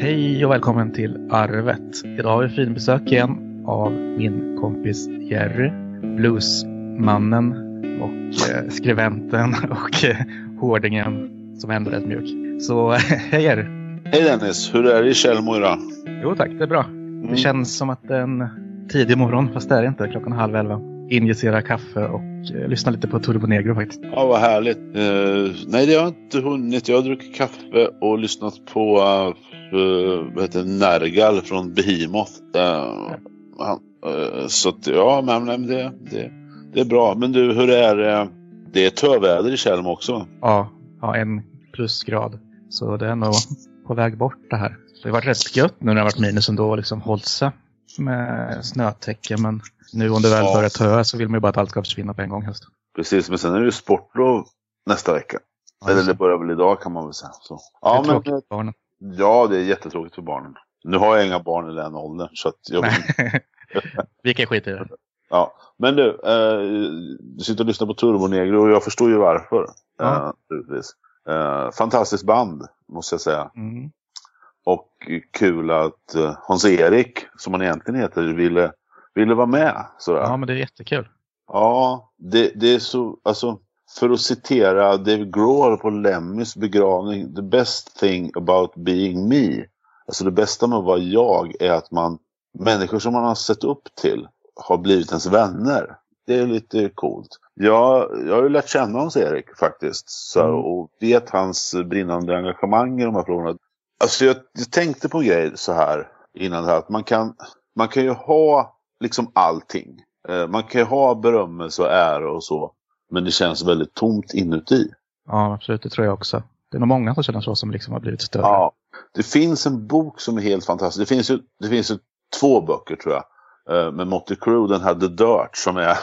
Hej och välkommen till Arvet. Idag har vi finbesök igen av min kompis Jerry, bluesmannen och eh, skribenten och eh, hårdingen som ändå är rätt mjuk. Så hej Jerry! Hej Dennis, hur är det i Tjällmo idag? Jo tack, det är bra. Det känns som att det är en tidig morgon, fast det är det inte. Klockan halv elva. Injicera kaffe och eh, lyssna lite på Turbo Negro faktiskt. Ja, vad härligt. Eh, nej, det har jag inte hunnit. Jag har druckit kaffe och lyssnat på uh, vad heter Nergal från Behemoth. Uh, han, uh, så att, ja, men, men det, det, det är bra. Men du, hur är det? Det är töväder i Tjällmo också. Ja, ja, en plusgrad. Så det är nog på väg bort det här. Det har varit rätt gött nu när det har varit minus ändå och liksom hållit sig med snötäcke. Men nu om det väl Ja. börjar töa så vill man ju bara att allt ska försvinna på en gång helst. Precis, men sen är det ju sportlov nästa vecka. Ja, Eller det börjar väl idag kan man väl säga. Så. det är Ja, men, tråkigt för barnen. ja, det är jättetråkigt för barnen. Nu har jag inga barn i den åldern. Så att jag. Vi kan skita i det. Ja, men du, eh, du sitter och lyssnar på Turbo Negro och jag förstår ju varför. Ja. Eh. Eh, fantastiskt band, måste jag säga. Mm. Och kul att eh, Hans-Erik, som han egentligen heter, ville, ville vara med. Sådär. Ja, men det är jättekul. Ja, det, det är så, alltså, för att citera David Grohl på Lemmys begravning, the best thing about being me. Alltså det bästa med att vara jag är att man, människor som man har sett upp till har blivit ens vänner. Det är lite coolt. Jag, jag har ju lärt känna hans Erik faktiskt. Så, Mm. Och vet hans brinnande engagemang i de här frågorna. Alltså jag, jag tänkte på en grej så här innan det här. Att man kan, man kan ju ha liksom allting. Eh, Man kan ju ha berömmelse och ära och så. Men det känns väldigt tomt inuti. Ja, absolut. Det tror jag också. Det är nog många som känner så som liksom har blivit större. Ja. Det finns en bok som är helt fantastisk. Det finns ju, det finns ju två böcker tror jag. eh, Med Motley Crue, den här The Dirt som är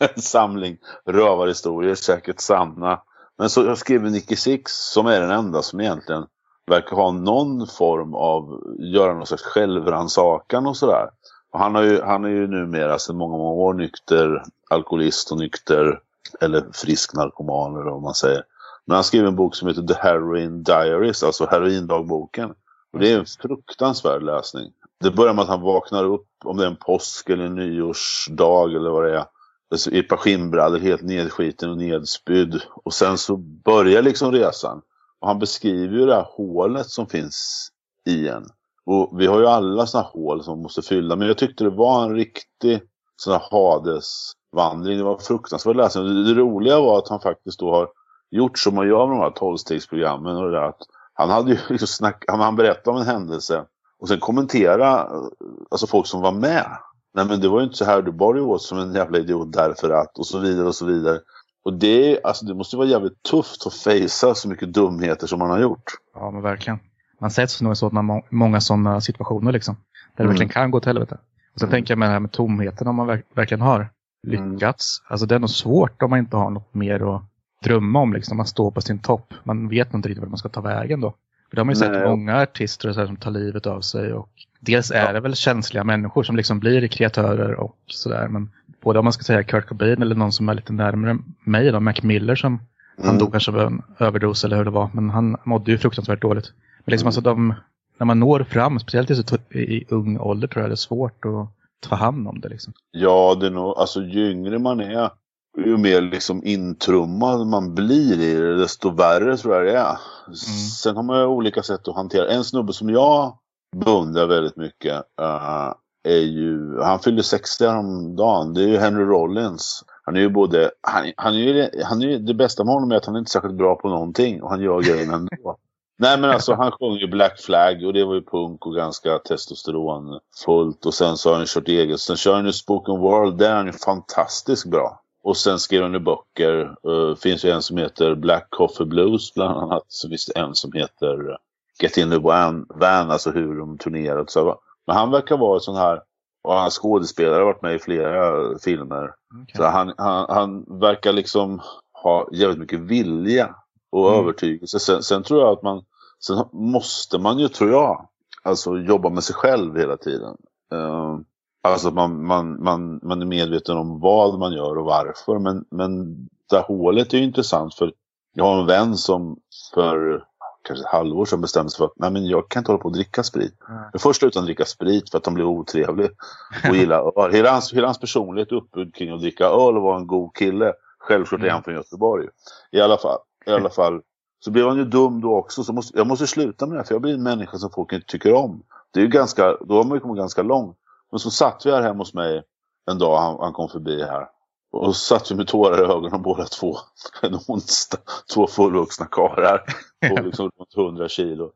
en samling rövarhistorier, säkert sanna. Men så skriver Nicky Six som är den enda som egentligen verkar ha någon form av, göra någon slags självrannsakan och sådär. Och han, har ju, han är ju numera sedan många, många år nykter alkoholist och nykter, eller frisk narkoman eller vad man säger. Men han skrev en bok som heter The Heroin Diaries, alltså heroindagboken. Och det är en fruktansvärd läsning. Det börjar med att han vaknar upp, om det är en påsk eller en nyårsdag eller vad det är. Alltså, I ett par skinnbrallor, helt nedskiten och nedspydd. Och sen så börjar liksom resan. Och han beskriver ju det här hålet som finns i en. Och vi har ju alla sådana hål som man måste fylla. Men jag tyckte det var en riktig sån här Hades-vandring. Det var fruktansvärt läsning. Det, det roliga var att han faktiskt då har gjort som man gör med de här tolvstegsprogrammen. Och det där, att han hade ju liksom snack, han, han berättade om en händelse. Och sen kommentera alltså folk som var med. Nej men det var ju inte så här, du bar dig åt som en jävla idiot därför att och så vidare och så vidare. Och det, alltså det måste vara jävligt tufft att fejsa så mycket dumheter som man har gjort. Ja, men verkligen. Man sätts nog i sådana, må- många sådana situationer liksom. Där det Mm. verkligen kan gå åt helvete. Och sen Mm. tänker jag med det här med tomheten om man verk- verkligen har lyckats. Alltså det är nog svårt om man inte har något mer att drömma om liksom. Man står på sin topp. Man vet inte riktigt vart man ska ta vägen då. För det har man ju Nej. sett många artister och så här som tar livet av sig. Och dels är Ja. det väl känsliga människor som liksom blir kreatörer och sådär. Men både om man ska säga Kurt Cobain eller någon som är lite närmare mig då, Mac Miller som han Mm. dog kanske av en överdos eller hur det var. Men han mådde ju fruktansvärt dåligt. Men liksom Mm. alltså de, när man når fram, speciellt i, så i ung ålder tror jag det är svårt att ta hand om det. Liksom. Ja, det är nog, alltså ju yngre man är, ju mer liksom intrummad man blir i det, desto värre tror jag det är. Sen har man ju olika sätt att hantera. En snubbe som jag beundrar väldigt mycket eh, är ju, han fyllde 60 häromdagen, det är ju Henry Rollins. Han är ju både, han, han är ju, han är ju, det bästa med honom är att han är inte särskilt bra på någonting och han gör grejerna ändå. Nej men alltså han sjöng ju Black Flag och det var ju punk och ganska testosteronfullt. Och sen så har han kört eget. Sen kör han ju Spoken World, där är han ju fantastiskt bra. Och sen skriver han ju böcker. Uh, finns ju en som heter Black Coffee Blues bland annat. Så finns det en som heter Get in the van, van alltså hur de turnerat. Så. Men han verkar vara sån här, och han skådespelare, har varit med i flera filmer. Så han, han, han verkar liksom ha jävligt mycket vilja och Mm. övertygelse. Sen, sen tror jag att man, sen måste man ju, tror jag, alltså jobba med sig själv hela tiden. Uh, alltså att man, man, man, man är medveten om vad man gör och varför. Men, men det här hålet är ju intressant för jag har en vän som för kanske ett halvår sedan bestämde sig för att nej, men jag kan inte hålla på att dricka sprit. Mm. Jag först utan att dricka sprit för att de blev otrevlig och gillar öl. Hela hans, hela hans personlighet uppbyggd kring att dricka öl och vara en god kille. Självklart är Mm. han från Göteborg. I alla fall. I alla fall. Så blev han ju dum då också. Så måste, jag måste sluta med det här för jag blir en människa som folk inte tycker om. Det är ju ganska, då har man ju kommit ganska långt. Men så satt vi här hemma hos mig en dag han, han kom förbi här. Och så satt vi med tårar i ögonen båda två. En onsdag. Två fullvuxna karlar. På liksom runt 100 kilo.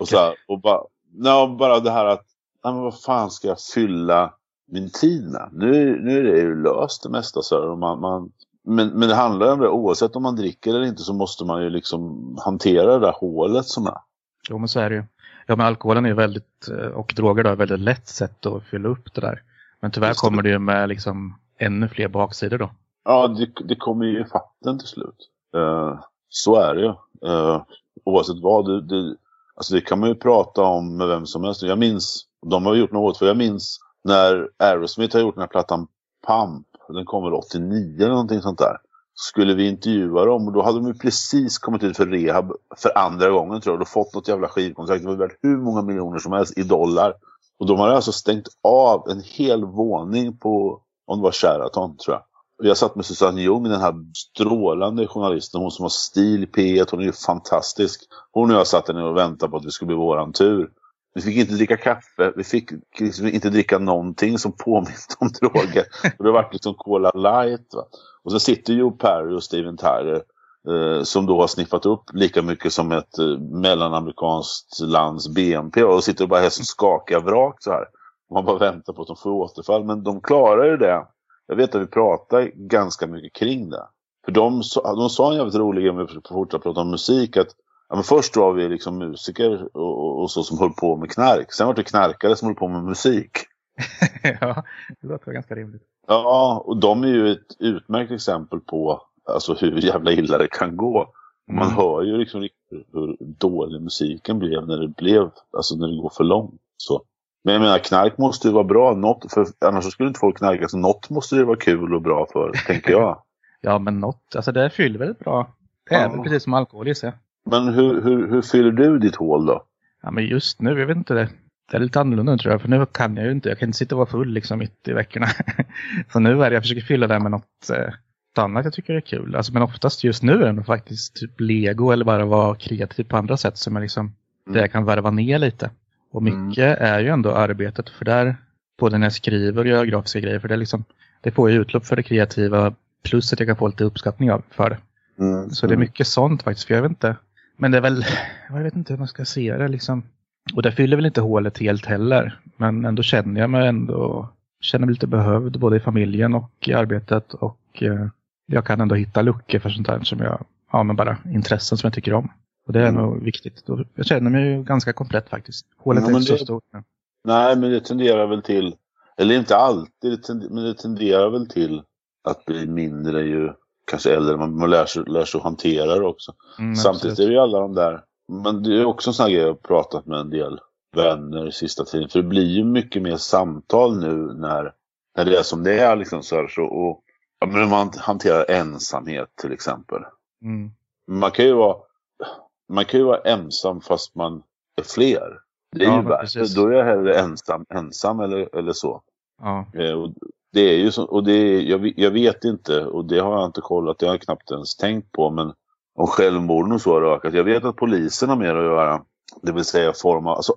Och, så här, och bara, nej, bara det här att, nej, men vad fan ska jag fylla min tid med? Nu, nu är det ju löst det mesta. Så här, och man, man, men, men det handlar om det, oavsett om man dricker eller inte så måste man ju liksom hantera det där hålet som är. Jo, men så är det ju. Ja, men alkoholen är ju väldigt, eh, och droger då, är väldigt lätt sätt att fylla upp det där. Men tyvärr Just kommer det ju med liksom ännu fler baksidor då. Ja, det, det kommer ju i fatten till slut. Eh, så är det ju. Uh, oavsett vad. Det, det, alltså det kan man ju prata om med vem som helst. Jag minns, de har gjort något för jag minns när Aerosmith har gjort den här plattan Pump. Den kom väl 89 eller någonting sånt där. Skulle vi intervjua dem och då hade de ju precis kommit ut för rehab för andra gången tror jag. Och fått något jävla skivkontrakt. Det var värt hur många miljoner som helst i dollar. Och de hade alltså stängt av en hel våning på, om det var Sheraton tror jag. Och Jag satt med Susanne Ljung, den här strålande journalisten, hon som har stil i P1, hon är ju fantastisk. Hon och jag satt där nere och väntade på att det skulle bli våran tur. Vi fick inte dricka kaffe, vi fick liksom inte dricka någonting som påminde om droger. Och det var liksom Cola light. Va? Och så sitter ju Perry och Steven Tyler eh, som då har sniffat upp lika mycket som ett eh, mellanamerikanskt lands BNP och sitter och bara är som skakiga vrak så här. Man bara väntar på att de får återfall. Men de klarar ju det. Jag vet att vi pratar ganska mycket kring det. För de, sa- de sa en jävligt rolig grej om vi fortsätter prata om musik. Att ja, men först var vi liksom musiker och, och, så som höll på med knark. Sen var det knarkare som höll på med musik. ja, det låter ganska rimligt. Ja, och de är ju ett utmärkt exempel på alltså, hur jävla illa det kan gå. Man Mm. hör ju liksom hur dålig musiken blev när det blev, alltså när det går för långt. Så. Men jag menar, knark måste ju vara bra, något, för annars skulle inte folk knarka. Så något måste det vara kul och bra för, tänker jag. Ja, men något, alltså det fyller väldigt bra. Det är Ja. precis som alkohol gissar jag. Men hur, hur, hur fyller du ditt hål då? Ja, men just nu, jag vet inte det. Det är lite annorlunda tror jag, för nu kan jag ju inte, jag kan inte sitta och vara full liksom mitt i veckorna. så nu är det, jag försöker fylla det med något, eh, något annat jag tycker är kul. Alltså, men oftast just nu är det faktiskt typ lego eller bara vara kreativ på andra sätt som jag liksom, där jag kan värva ner lite. Och mycket är ju ändå arbetet, för där, både när jag skriver och gör grafiska grejer, för det är liksom, det får ju utlopp för det kreativa, plus att jag kan få lite uppskattning av för det. Mm. Så det är mycket sånt faktiskt, för jag vet inte. Men det är väl, jag vet inte hur man ska se det liksom. Och det fyller väl inte hålet helt heller. Men ändå känner jag mig ändå, känner mig lite behövd både i familjen och i arbetet. Och eh, jag kan ändå hitta luckor för sånt här som jag, ja men bara intressen som jag tycker om. Och det är Mm. nog viktigt. Då- Jag känner mig ju ganska komplett faktiskt. Hålet Ja, är inte så det- stort. nu. Nej, men det tenderar väl till, eller inte alltid, men det tenderar väl till att bli mindre ju kanske äldre. Man, man lär, sig, lär sig att hantera det också. Mm, Samtidigt absolut. är det ju alla de där, men det är också en sån här grej jag har pratat med en del vänner sista tiden. För det blir ju mycket mer samtal nu när, när det är som det är liksom så här. Så, och, ja, men man hanterar ensamhet till exempel. Mm. Man kan ju vara, man kan ju vara ensam fast man är fler. Det är Ja, ju precis. Då är jag hellre ensam, ensam eller, eller så. Ja. Eh, och det är ju så, och det är, jag, jag vet inte, och det har jag inte kollat, det har jag knappt ens tänkt på, men om självmorden och så har ökat. Jag vet att polisen har mer att göra, det vill säga forma, alltså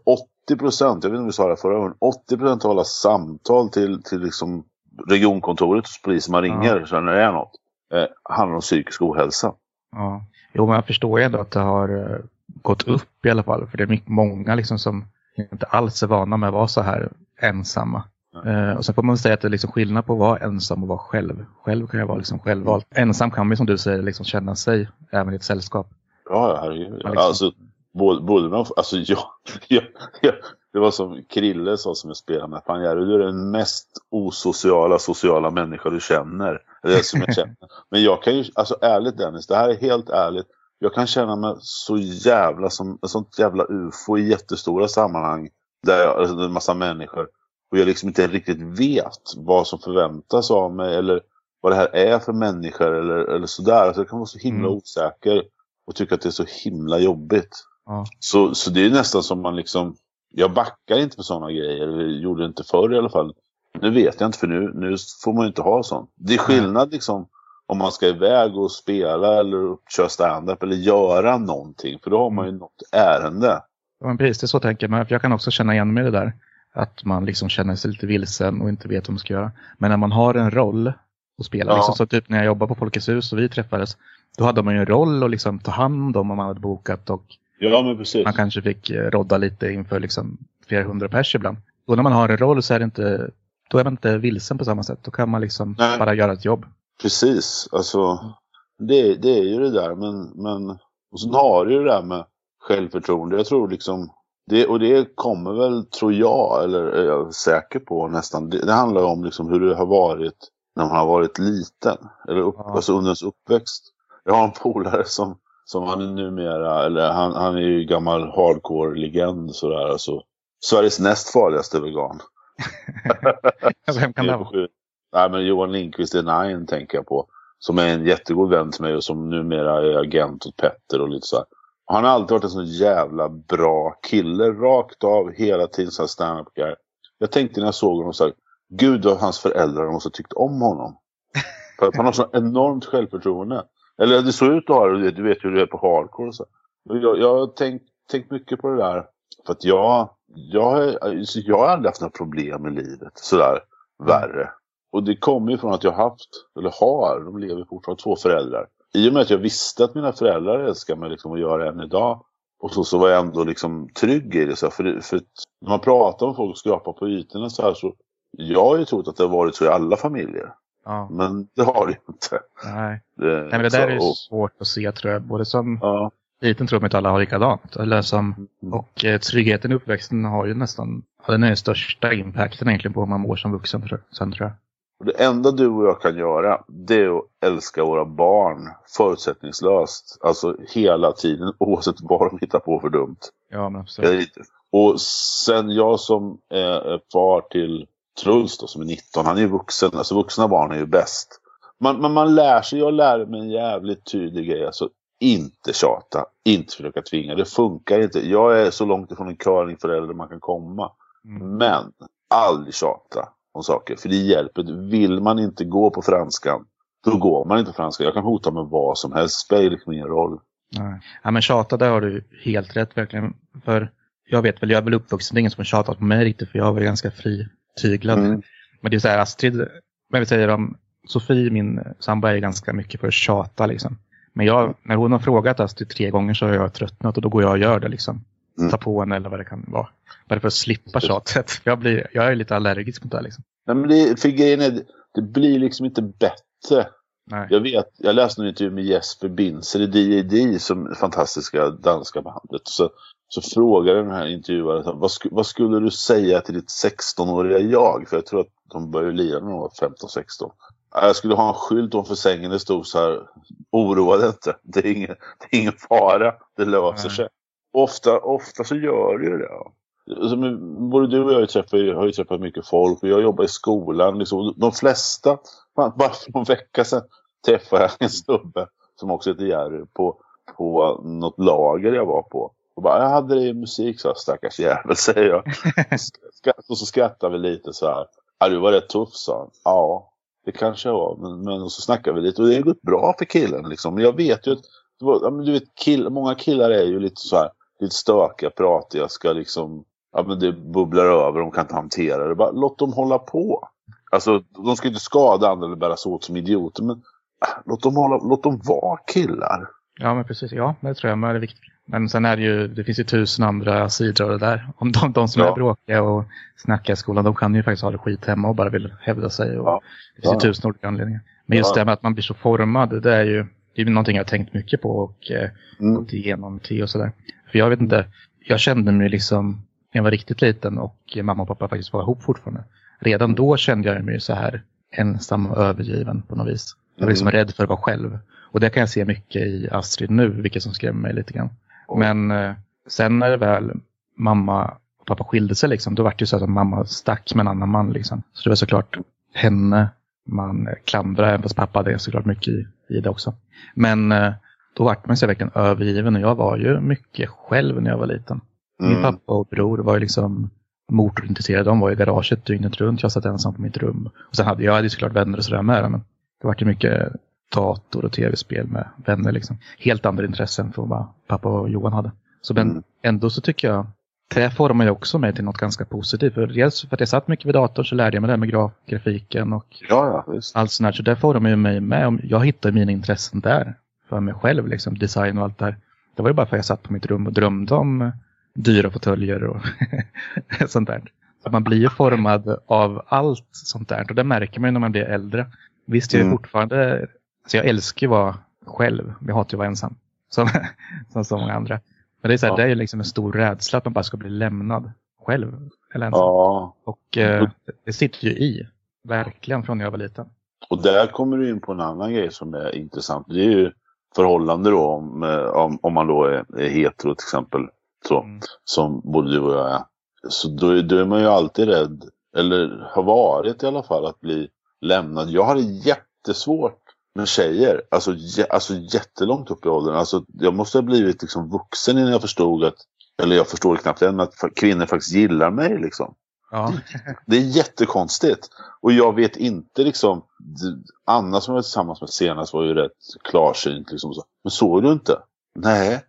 80 procent, jag vet inte om vi sa det förra gången, 80 procent av alla samtal till, till liksom regionkontoret hos polisen man ringer, så när det är något, eh, handlar om psykisk ohälsa. Ja. Jo, men jag förstår ju ändå att det har eh, gått upp i alla fall. För det är mycket, många liksom som inte alls är vana med att vara så här ensamma. Eh, och sen får man säga att det är liksom skillnad på att vara ensam och vara själv. Själv kan jag vara liksom självvald. Ensam kan man ju som du säger liksom känna sig även i ett sällskap. Ja, herregud. Liksom. Alltså, både, både med, alltså jag, jag, jag, det var som Krille sa som jag spelade med. Fan Jerry, du är den mest osociala sociala människa du känner. Eller som jag känner. Men jag kan ju, alltså ärligt Dennis, det här är helt ärligt. Jag kan känna mig så jävla som ett sånt jävla ufo i jättestora sammanhang. Där jag, alltså, en massa människor. Och jag liksom inte riktigt vet vad som förväntas av mig. Eller vad det här är för människor. Eller, eller sådär. Alltså jag kan vara så himla Mm. osäker. Och tycka att det är så himla jobbigt. Ja. Så, så det är nästan som man liksom, jag backar inte på sådana grejer, eller gjorde inte förr i alla fall. Nu vet jag inte för nu, nu får man ju inte ha sånt. Det är skillnad liksom om man ska iväg och spela eller köra stand-up eller göra någonting. För då har man ju något ärende. Ja, men precis, det är så tänker man. Jag kan också känna igen mig i det där. Att man liksom känner sig lite vilsen och inte vet vad man ska göra. Men när man har en roll att spela, Ja. liksom, så typ när jag jobbade på Folkets hus och vi träffades, då hade man ju en roll att liksom ta hand om om man hade bokat och Ja, man kanske fick eh, rodda lite inför liksom flera hundra pers ibland. Då när man har en roll så är det inte, då är man inte vilsen på samma sätt. Då kan man liksom Nej. bara göra ett jobb. Precis, alltså det, det är ju det där men, men och sen har du ju det där med självförtroende. Jag tror liksom det, och det kommer väl, tror jag, eller är jag säker på nästan. Det, det handlar om liksom hur det har varit när man har varit liten. Eller upp, Ja. alltså under ens uppväxt. Jag har en polare som, som han är numera, eller han, han är ju gammal hardcore-legend sådär. Alltså, Sveriges näst farligaste vegan. Vem kan det vara? Nej, men Johan Lindqvist är Nine tänker jag på. Som är en jättegod vän till mig och som numera är agent åt Petter och lite så här. Han har alltid varit en sån jävla bra kille. Rakt av hela tiden så här stand-up guy. Jag tänkte när jag såg honom så här. Gud och hans föräldrar måste ha tyckt om honom. För att han har så enormt självförtroende. Eller det såg ut att ha det. Du vet hur det är på hardcore och så. Jag, jag har tänkt, tänkt mycket på det där. För att jag, jag, har- alltså, jag har aldrig haft några problem i livet. Sådär värre. Och det kommer ju från att jag haft, eller har, de lever fortfarande, två föräldrar. I och med att jag visste att mina föräldrar älskar mig liksom att göra än idag. Och så, så var jag ändå liksom trygg i det. Så här, för, det, för när man pratar med folk och skrapar på ytorna så här så. Jag har ju trott att det har varit så i alla familjer. Ja, Men det har det ju inte. nej. Det, nej men det där är ju så, och, svårt att se tror jag. Både som ja, liten tror jag inte alla har likadant. Eller som, Mm. och eh, tryggheten i uppväxten har ju nästan, den är den största impacten egentligen på hur man mår som vuxen tror sen tror jag. Och det enda du och jag kan göra det är att älska våra barn förutsättningslöst. Alltså hela tiden oavsett vad de hittar på för dumt. Ja, men absolut. Och sen jag som är far till Truls då, som är 19, han är ju vuxen. Alltså vuxna barn är ju bäst. Man, man, man lär sig, jag lär mig en jävligt tydlig grej. Alltså inte tjata, inte försöka tvinga. Det funkar inte. Jag är så långt ifrån en curlingförälder man kan komma. Mm. Men aldrig tjata om saker. För det hjälper. Vill man inte gå på franskan, då går man inte på franskan. Jag kan hota med vad som helst. Spelar liksom ingen roll. Nej. Ja, men tjata, där har du helt rätt verkligen. För jag vet väl, jag är väl uppvuxen, det är ingen som har tjatat på mig riktigt, för jag var ganska frityglad. Mm. Men det är så här, Astrid, vad vi säger om Sofie, min sambo, är ganska mycket för att tjata liksom. Men jag, när hon har frågat Astrid tre gånger så har jag tröttnat och då går jag och gör det liksom. Mm. Ta på henne eller vad det kan vara. Bara för att slippa tjatet. Jag, blir, jag är lite allergisk mot det här liksom. Nej, men det, för grejen är, det blir liksom inte bättre. Nej. Jag vet, jag läste en intervju med Jesper Binzer i D.A.D. som fantastiska danska bandet. Så, så frågade den här intervjuaren, vad, sku, vad skulle du säga till ditt 16-åriga jag? För jag tror att de började lira när de var 15-16. Jag skulle ha en skylt ovanför sängen det stod så här, oroa dig inte, det är ingen, det är ingen fara, det löser Nej. sig. Ofta, ofta så gör det ju det. Alltså, både du och jag har ju träffat, har ju träffat mycket folk och jag jobbar i skolan. Liksom. De flesta, fan, bara för någon vecka sedan träffade jag en snubbe som också heter Jerry på, på något lager jag var på. Och bara, jag hade det i musik, så här, stackars jävel, säger jag. Och så skrattar vi lite så här. Ja, du var rätt tuff, sa han. Ja, det kanske jag var. Men, men så snackar vi lite och det har gått bra för killen. Liksom. Men jag vet ju att, det var, ja, men du vet, kill, många killar är ju lite så här, lite stökiga, pratiga, ska liksom, ja men det bubblar över, de kan inte hantera det. Bara, låt dem hålla på. Alltså, de ska inte skada andra eller bära sig åt som idioter, men ah, låt dem, hålla, låt dem vara killar. Ja, men precis. Ja, det tror jag men det är viktigt. Men sen är det ju, det finns ju tusen andra sidor av det där. Om de, de som Ja. är bråkiga och snackar i skolan, de kan ju faktiskt ha det skit hemma och bara vill hävda sig. Och Ja. Det finns ju Ja. tusen olika anledningar. Men just Ja. det här med att man blir så formad, det är ju det är ju någonting jag har tänkt mycket på och eh, Mm. gått igenom till och sådär. För jag vet inte, jag kände mig liksom, när jag var riktigt liten och mamma och pappa faktiskt var ihop fortfarande. Redan då kände jag mig så här ensam och övergiven på något vis. Jag var liksom Mm. rädd för att vara själv. Och det kan jag se mycket i Astrid nu, vilket som skrämmer mig lite grann. Oj. Men eh, sen när det väl mamma och pappa skilde sig, liksom, då var det ju så att mamma stack med en annan man. Liksom. Så det var såklart henne man klandrade, även fast pappa hade såklart mycket i, i det också. Men eh, då vart man sig verkligen övergiven och jag var ju mycket själv när jag var liten. Min Mm. pappa och bror var ju liksom motorintresserade. De var i garaget dygnet runt. Jag satt ensam på mitt rum. Och sen hade jag hade ju såklart vänner och sådär med. Men det vart ju mycket dator och tv-spel med vänner liksom. Helt andra intressen från vad pappa och Johan hade. Så men Mm. ändå så tycker jag det formade ju också mig till något ganska positivt. För dels för att jag satt mycket vid datorn så lärde jag mig det med graf grafiken och Ja, ja, allt sånt här. Så där formade ju mig med. Om- Jag hittade mina intressen där. För mig själv, liksom design och allt det här. Det var ju bara för att jag satt på mitt rum och drömde om eh, dyra fåtöljer och sånt där. Så man blir ju formad av allt sånt där. Och det märker man ju när man blir äldre. Visst, jag är Mm. fortfarande... Så jag älskar ju att vara själv. Men jag hatar ju att vara ensam. Som, som så många andra. Men det är, så här, Ja. det är ju liksom en stor rädsla att man bara ska bli lämnad själv. Eller ensam. Ja, Och eh, det sitter ju i. Verkligen från när jag var liten. och där kommer du in på en annan grej som är intressant. Det är ju förhållande då om, eh, om, om man då är, är hetero till exempel. Så, Mm. som både du och jag är. Så då, är- då är man ju alltid rädd, eller har varit i alla fall, att bli lämnad. Jag hade jättesvårt med tjejer. Alltså, jä, alltså jättelångt upp i åldern. Alltså, jag måste ha blivit liksom vuxen innan jag förstod att, eller jag förstår knappt än, att kvinnor faktiskt gillar mig. Liksom. Ja. Det är jättekonstigt. Och jag vet inte liksom. Anna som jag var tillsammans med senast var ju rätt klarsynt. Liksom, så. Men såg du inte? Nej.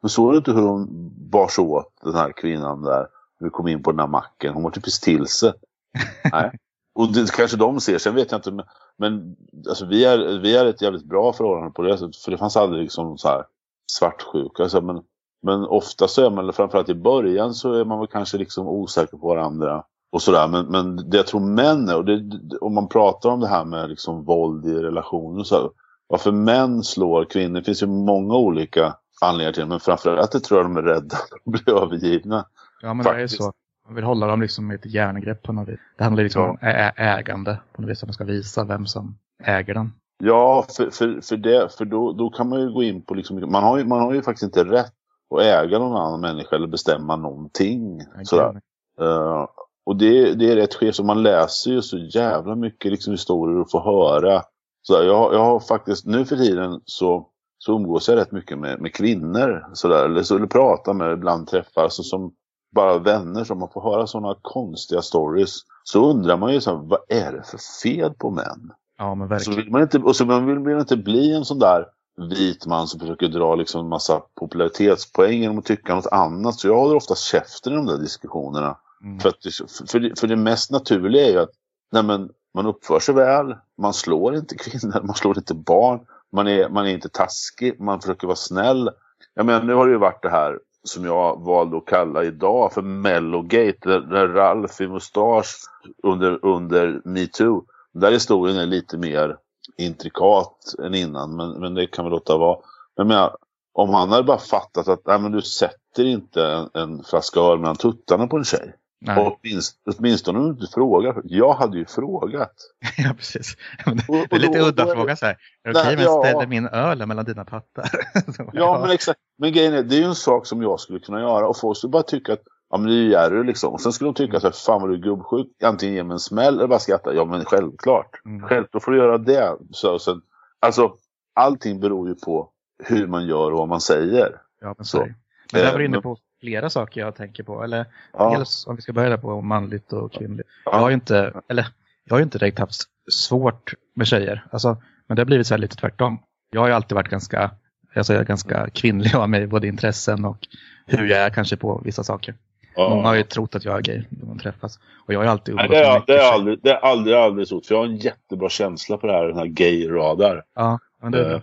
Men såg du inte hur hon bar sig åt den här kvinnan där? När vi kom in på den här macken. Hon var typ till sig. Nej. Och det kanske de ser. Sen vet jag inte. Men, men alltså, vi, är, vi är ett jävligt bra förhållande på det sättet. För det fanns aldrig liksom så här svartsjuka. Så, men, men ofta så är man, framförallt i början så är man väl kanske liksom osäker på varandra och sådär. Men, men det jag tror män är, och det, om man pratar om det här med liksom våld i relationer så här, varför män slår kvinnor, det finns ju många olika anledningar till det, men framförallt det tror jag de är rädda att bli övergivna. Ja, men det är Faktiskt. så. Man vill hålla dem liksom med ett järngrepp på något vis. Det handlar liksom Ja. om ägande på något vis. Att man ska visa vem som äger den. Ja, för, för, för, det, för då, då kan man ju gå in på, liksom, man, har ju, man har ju faktiskt inte rätt att äga någon annan människa eller bestämma någonting. Sådär. Eh, och det, det är rätt skevt, så man läser ju så jävla mycket liksom, historier och får höra. Så där, jag, jag har faktiskt, nu för tiden så, så umgås jag rätt mycket med, med kvinnor. Så där, eller, så, eller pratar med, ibland träffar, så som bara vänner som man får höra sådana konstiga stories. Så undrar man ju så här, vad är det för fel på män? Ja, men Så verkligen. vill man inte, och så vill man inte bli en sån där vit man som försöker dra liksom en massa popularitetspoäng genom att tycka något annat. Så jag håller oftast käften i de där diskussionerna. Mm. För, att det, för, det, för det mest naturliga är ju att nej men, man uppför sig väl, man slår inte kvinnor, man slår inte barn, man är, man är inte taskig, man försöker vara snäll. Jag menar, nu har det ju varit det här som jag valde att kalla idag för Mellogate, där, där Ralf i mustasch under, under metoo. Där historien är lite mer intrikat än innan, men, men det kan vi låta vara. Men menar, om han hade bara fattat att nej, men du sätter inte en, en flaska öl mellan tuttarna på en tjej. Nej. Och åtminst- åtminstone om du inte frågar. Jag hade ju frågat. ja, precis. Det Och- och är lite då- udda då det- fråga så här. Är det okej jag ja. ställer min öl mellan dina pattar? Ja, men exakt. Men grejen är, det är ju en sak som jag skulle kunna göra. Och folk skulle bara tycka att ja, men det är ju Jerry liksom. Och sen skulle de tycka så här, fan vad du är gubbsjuk. Antingen ge mig en smäll eller bara skratta. Ja, men självklart. Mm. Självklart får du göra det. Så, sen, alltså, allting beror ju på hur man gör och vad man säger. Ja, men Så. det. Men där var du Eh, inne men- på flera saker jag tänker på. Eller Ja, dels om vi ska börja på manligt och kvinnligt. Ja. Jag har ju inte, eller jag har ju inte direkt haft svårt med tjejer. Alltså, men det har blivit så här lite tvärtom. Jag har ju alltid varit ganska, alltså jag är ganska kvinnlig av mig, både intressen och hur jag är kanske på vissa saker. Många har ju trott att jag är gay när man träffas. Och jag har alltid Nej, det, är, mycket det, är tjejer. aldrig, det är aldrig, aldrig så. För jag har en jättebra känsla på det här, den här gay-radar. Ja, men det är bra.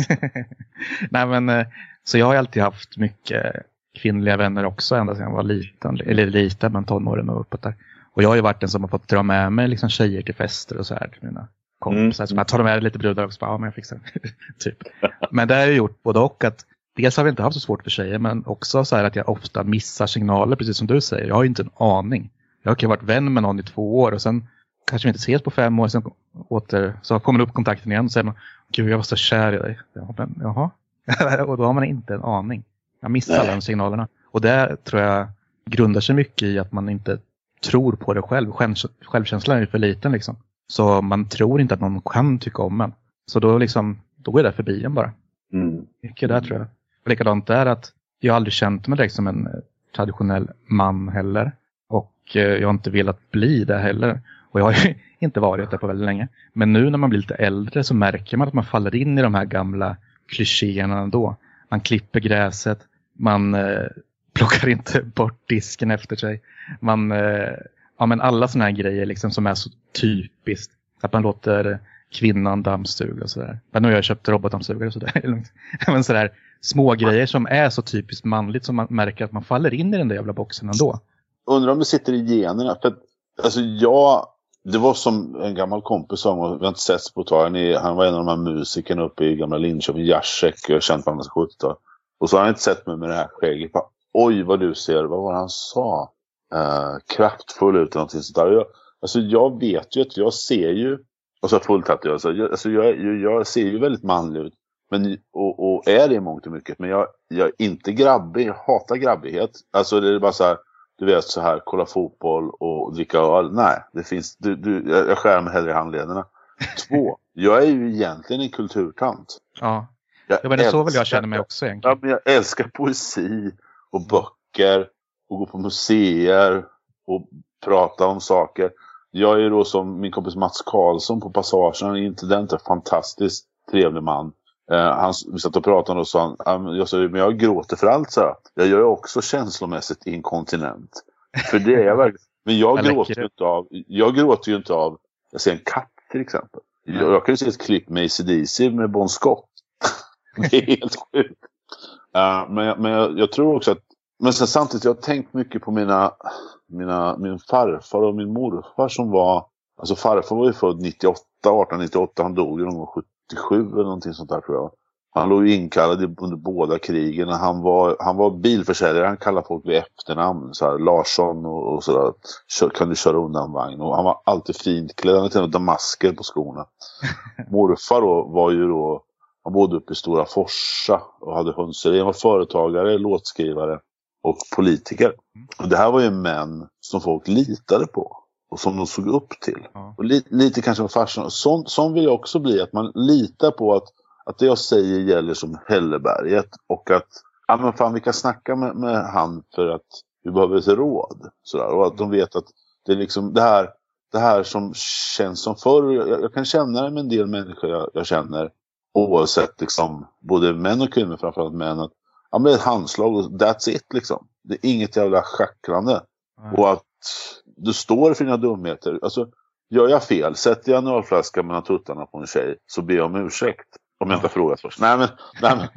Nej men, eh, så jag har alltid haft mycket kvinnliga vänner också ända sedan jag var liten. Eller liten, men tonåren och uppåt där. Och jag har ju varit den som har fått dra med mig liksom tjejer till fester och så här till mina kompisar. Mm. Så jag tar med lite brudar också. Bara, ja, men jag fixar det. typ. Men det har jag gjort både och. att Dels har vi inte haft så svårt för tjejer, men också så här att jag ofta missar signaler, precis som du säger. Jag har ju inte en aning. Jag kan ha varit vän med någon i två år och sen kanske vi inte ses på fem år, sen åter, så kommer upp kontakten igen och säger man Gud, jag var så kär i dig. Ja, men, jaha. och då har man inte en aning. Jag missar Nej. alla de signalerna. Och det tror jag grundar sig mycket i att man inte tror på det själv. Själv självkänslan är ju för liten liksom. Så man tror inte att någon kan tycka om en. Så då, liksom, då går det förbi en bara. Mm. Mycket där tror jag. Och likadant där att jag har aldrig känt mig direkt som en eh, traditionell man heller. Och eh, jag har inte velat bli det heller. Och jag har ju inte varit det på väldigt länge. Men nu när man blir lite äldre så märker man att man faller in i de här gamla klichéerna ändå. Man klipper gräset, man eh, plockar inte bort disken efter sig. Man, eh, ja men alla sådana här grejer liksom som är så typiskt. Att man låter kvinnan dammsug och sådär. Men nu har jag köpt robotdammsugare och sådär. men sådär små grejer som är så typiskt manligt som man märker att man faller in i den där jävla boxen ändå. Undrar om det sitter i generna. För att, alltså jag, det var som en gammal kompis sa, vi har inte sett på ett tag. Han, var en av de här musikerna uppe i gamla Linköping, Jacek, jag har känt honom sedan 70 Och så har han inte sett mig med det här skägget. Bara, Oj vad du ser, vad var det han sa? Uh, kraftfull ut eller någonting sånt där. Jag, alltså jag vet ju att jag ser ju, och så fulltatuerad, alltså, jag, alltså jag, jag, ser ju väldigt manlig ut. Men, och, och är det i mångt och mycket. Men jag, jag är inte grabbig, jag hatar grabbighet. Alltså det är bara så här, du vet så här, kolla fotboll och dricka öl. Nej, det finns, du, du, jag skär mig hellre i handlederna. Två, jag är ju egentligen en kulturtant. Ja, jag ja men det är så väl jag känner mig också egentligen. Ja, men jag älskar poesi och böcker och gå på museer och prata om saker. Jag är då som min kompis Mats Karlsson på Passagen, inte den fantastiskt trevlig man. Eh, han, vi satt och pratade och sa han, jag sa, men jag gråter för allt så Jag gör också känslomässigt inkontinent. För det är jag verkligen. Men jag, gråter inte av, jag gråter ju inte av, jag ser en katt till exempel. Jag, jag kan ju se ett klipp med ACDC med Bon Scott. det är helt sjukt. Uh, men men jag, jag, tror också att, men sen samtidigt, jag har tänkt mycket på mina, mina, min farfar och min morfar som var, alltså farfar var ju född 98, 1898, han dog ju någon gång 77 eller någonting sånt där tror jag. Han låg inkallad under båda krigen. Han var, han var bilförsäljare, han kallade folk vid efternamn. Så här, Larsson och, och sådär. Kan du köra undan vagn? Och han var alltid fint klädd. Han hade till och med damasker på skorna. Morfar då var ju då, han bodde uppe i Stora Forsa och hade hönseri. Han var företagare, låtskrivare och politiker. Och det här var ju män som folk litade på och som de såg upp till. Ja. Och li, lite kanske med farsan. Sånt, sånt vill jag också bli, att man litar på att, att det jag säger gäller som Hälleberget och att ja men fan vi kan snacka med, med han för att vi behöver ett råd. Sådär. Och att de vet att det är liksom det här, det här som känns som förr. Jag, jag kan känna det med en del människor jag, jag, känner. Oavsett liksom, både män och kvinnor, framförallt män. Att, ja, men det är ett handslag och that's it liksom. Det är inget jävla schackrande. Mm. Och att du står för dina dumheter. Alltså, gör jag fel, sätter jag en ölflaska mellan tuttarna på en tjej så ber jag om ursäkt. Om jag inte har frågat först. Nej men, nej, men,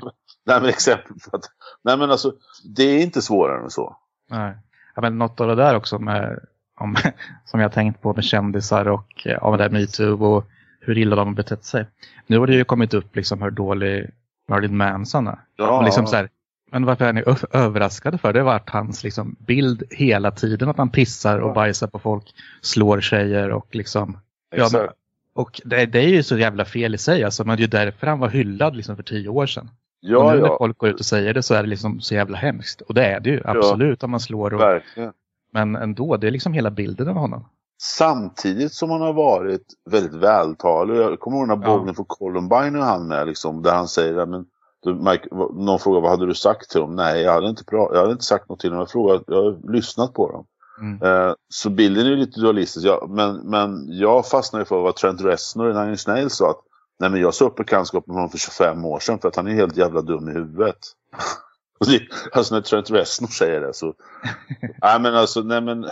nej, men exempel på att, nej men alltså, det är inte svårare än så. Nej. Ja, men något av det där också med, om, som jag tänkt på med kändisar och ja, med det MeToo och hur illa de har betett sig. Nu har det ju kommit upp liksom hur dålig Marilyn Manson är. Ja. Och liksom så här, men varför är ni överraskade för? Det har varit hans liksom, bild hela tiden att han pissar och bajsar på folk, slår tjejer och liksom... Ja, men, och det, det, är ju så jävla fel i sig. Alltså, men det är ju därför han var hyllad liksom, för tio år sedan. Ja, och nu ja. när folk går ut och säger det så är det liksom så jävla hemskt. Och det är det ju, absolut, ja, om man slår. Och, verkligen. Men ändå, det är liksom hela bilden av honom. Samtidigt som han har varit väldigt vältalig. Jag kommer ihåg den här ja. för Columbine och han med, liksom, där han säger men du, Mike, någon frågar vad hade du sagt till dem? Nej, jag hade inte, jag hade inte sagt något till dem. Jag, frågat, jag har lyssnat på dem. Mm. Eh, så bilden är lite dualistisk. Jag, men, men jag fastnade för vad Trent Reznor i Nine Inch Nails sa. Att, nej, men jag sa upp bekantskap med honom för 25 år sedan för att han är helt jävla dum i huvudet. alltså när Trent Reznor säger det så... nej men alltså, nej men...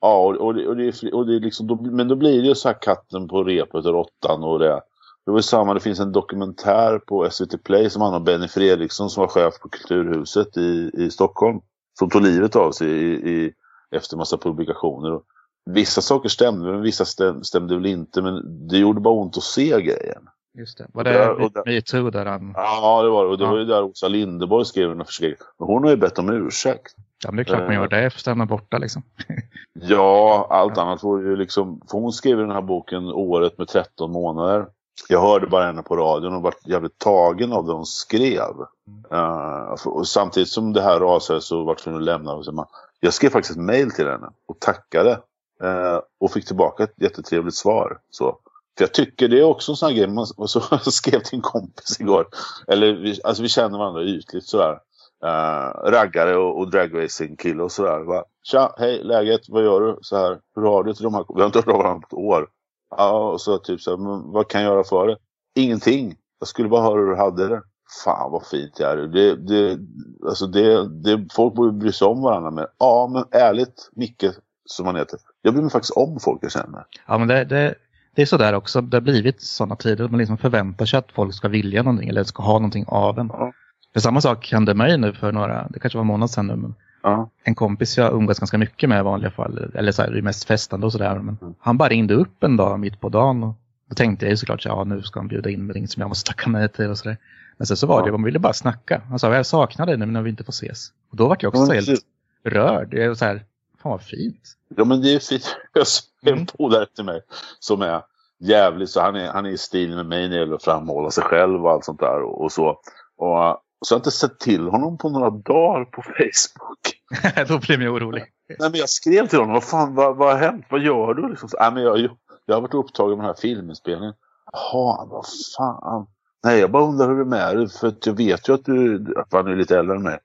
Ja, och, och, det, och, det, och det är liksom, då, men då blir det ju så här katten på repet och råttan och det. Det var samma, det finns en dokumentär på SVT Play som handlar om Benny Fredriksson som var chef på Kulturhuset i, i Stockholm. Som tog livet av sig i, i, efter massa publikationer. Och vissa saker stämde, men vissa stäm, stämde väl inte. Men det gjorde bara ont att se grejen. Just det. Var det där, metoo där han... Ja, det var det. Och det ja. var ju där Åsa Linderborg skrev den här Men hon har ju bett om ursäkt. Ja, men det är klart man gör det efter att är borta liksom. ja, allt annat var ju liksom... För hon skrev den här boken året med 13 månader jag hörde bara henne på radion och var jävligt tagen av det hon skrev. Mm. Uh, och samtidigt som det här rasade så var jag tvungen att lämna. Jag skrev faktiskt ett mail till henne och tackade. Uh, och fick tillbaka ett jättetrevligt svar. Så, För jag tycker det är också en sån här grej, man, och så skrev till en kompis igår. Eller vi, alltså vi känner varandra ytligt sådär. Uh, raggare och, och dragracing-kille och sådär. Va? Tja, hej, läget, vad gör du? Så här, hur har du till de här? Vi har inte hört av varandra på ett år. Ja, och så typ så här, vad kan jag göra för det? Ingenting. Jag skulle bara höra hur du hade det. Fan vad fint jag är. Det, det, alltså det, det, folk borde bry sig om varandra med. Ja, men ärligt, Micke, som han heter. Jag bryr mig faktiskt om folk jag känner. Ja, men det, det, det är sådär också. Det har blivit sådana tider. Man liksom förväntar sig att folk ska vilja någonting eller ska ha någonting av en. Ja. För samma sak hände mig nu för några, det kanske var en månad sedan nu. Men ja. En kompis jag umgås ganska mycket med i vanliga fall. Eller så här, mest festande och sådär. Men mm. han bara ringde upp en dag mitt på dagen. Och då tänkte jag ju såklart ja nu ska han bjuda in mig som jag måste tacka nej till och sådär. Men sen så var ja. det, man ville bara snacka. Han sa jag saknar dig nu när vi inte får ses. Och då var jag också ja, helt rörd. Det är så här, fan vad fint. Ja men det är fint. Jag har en polare till mig som är jävligt så han är, han är i stil med mig när det gäller att framhålla sig själv och allt sånt där och, och så. Och så jag har inte sett till honom på några dagar på Facebook. Då blev jag orolig. Nej, men jag skrev till honom, vad fan, vad, vad har hänt? Vad gör du? Liksom, så, nej, men jag, jag har varit upptagen med den här filminspelningen. Jaha, vad fan. Nej, jag bara undrar hur det är med dig. För jag vet ju att du, han är lite äldre än mig.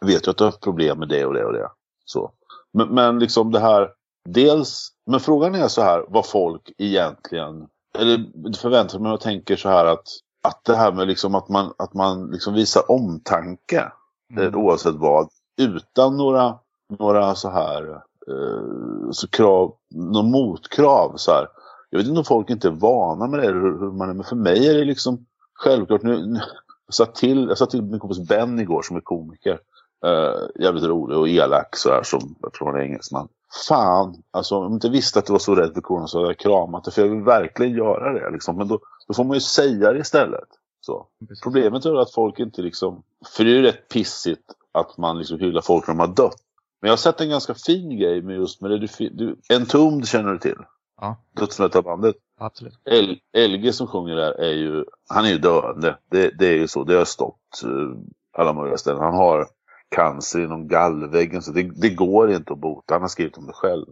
Jag vet ju att du har haft problem med det och det och det. Så. Men, men liksom det här, dels, men frågan är så här, vad folk egentligen, eller förväntar mig och tänker så här att att det här med liksom att man, att man liksom visar omtanke mm. Eh, oavsett vad utan några, några så här eh, så krav, någon motkrav så här. Jag vet inte om folk inte är vana med det hur, hur man är, men för mig är det liksom självklart nu, nu jag sa till, jag till min kompis Ben igår som är komiker. Eh, jävligt rolig och elak så här som, jag tror han är engelsman. Fan, alltså om jag inte visste att du var så rädd för corona så hade jag kramat det. För jag vill verkligen göra det liksom. Men då, då får man ju säga det istället. Så. Problemet är att folk inte liksom... För det är ju rätt pissigt att man liksom hyllar folk när de har dött. Men jag har sett en ganska fin grej med just med det. Du, du, en tom känner du till? Ja. Dödsmetalbandet. Absolut. El, LG som sjunger där är ju... Han är ju döende. Det, det är ju så. Det har stått uh, alla möjliga ställen. Han har cancer inom gallväggen. Så det, det, går inte att bota. Han har skrivit om det själv.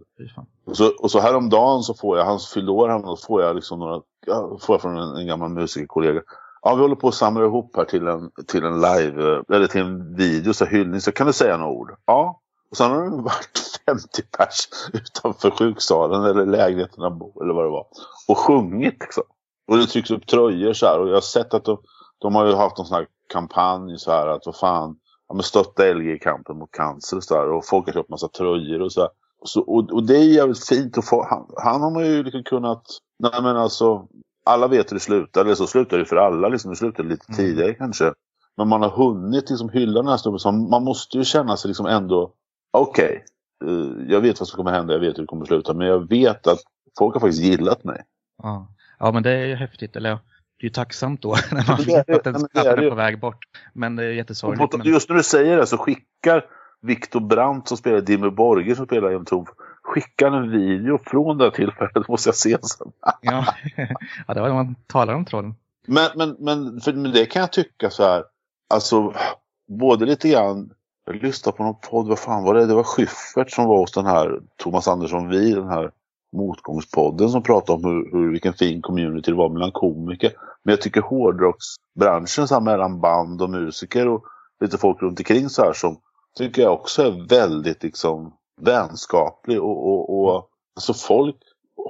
Och så, och så häromdagen så får jag, hans fyllde år får jag liksom några, ja, får jag från en, en gammal musikerkollega. Ja, vi håller på att samla ihop här till en, till en live, eller till en video, så hyllning. Så kan du säga några ord? Ja. Och sen har det varit 50 pers utanför sjuksalen eller lägenheten eller vad det var. Och sjungit liksom. Och det trycks upp tröjor så här. Och jag har sett att de, de har ju haft en sån här kampanj så här att vad fan ja, men stötta LG i kampen mot cancer och så där. Och folk har köpt massa tröjor och så, där. så och, och, det är jävligt fint. att få, han, han har man ju liksom kunnat... Nej men alltså, alla vet hur det slutar. Eller så slutar det för alla. Liksom. Det slutar lite mm. tidigare kanske. Men man har hunnit liksom hylla den här snubben. Så man måste ju känna sig liksom ändå... Okej, okay, eh, jag vet vad som kommer hända. Jag vet hur det kommer sluta. Men jag vet att folk har faktiskt gillat mig. Ja, ja men det är ju häftigt. Eller det är ju tacksamt då när man vet att den knappen är på väg bort. Men det är jättesorgligt. Men... Just när du säger det så skickar Viktor Brandt som spelar Dimmy Borger som spelar en Tov skickar en video från det här tillfället. måste jag se sen. ja. ja, det var när man talar om tråden. Men, men, men, för, men det kan jag tycka så här. Alltså, både lite grann. Jag lyssnade på någon podd, vad fan var det? Det var Schyffert som var hos den här Thomas Andersson Vi, den här Motgångspodden som pratar om hur, hur, vilken fin community det var mellan komiker. Men jag tycker hårdrocksbranschen så här, mellan band och musiker och lite folk runt omkring så här som tycker jag också är väldigt liksom vänskaplig och, och, och alltså folk,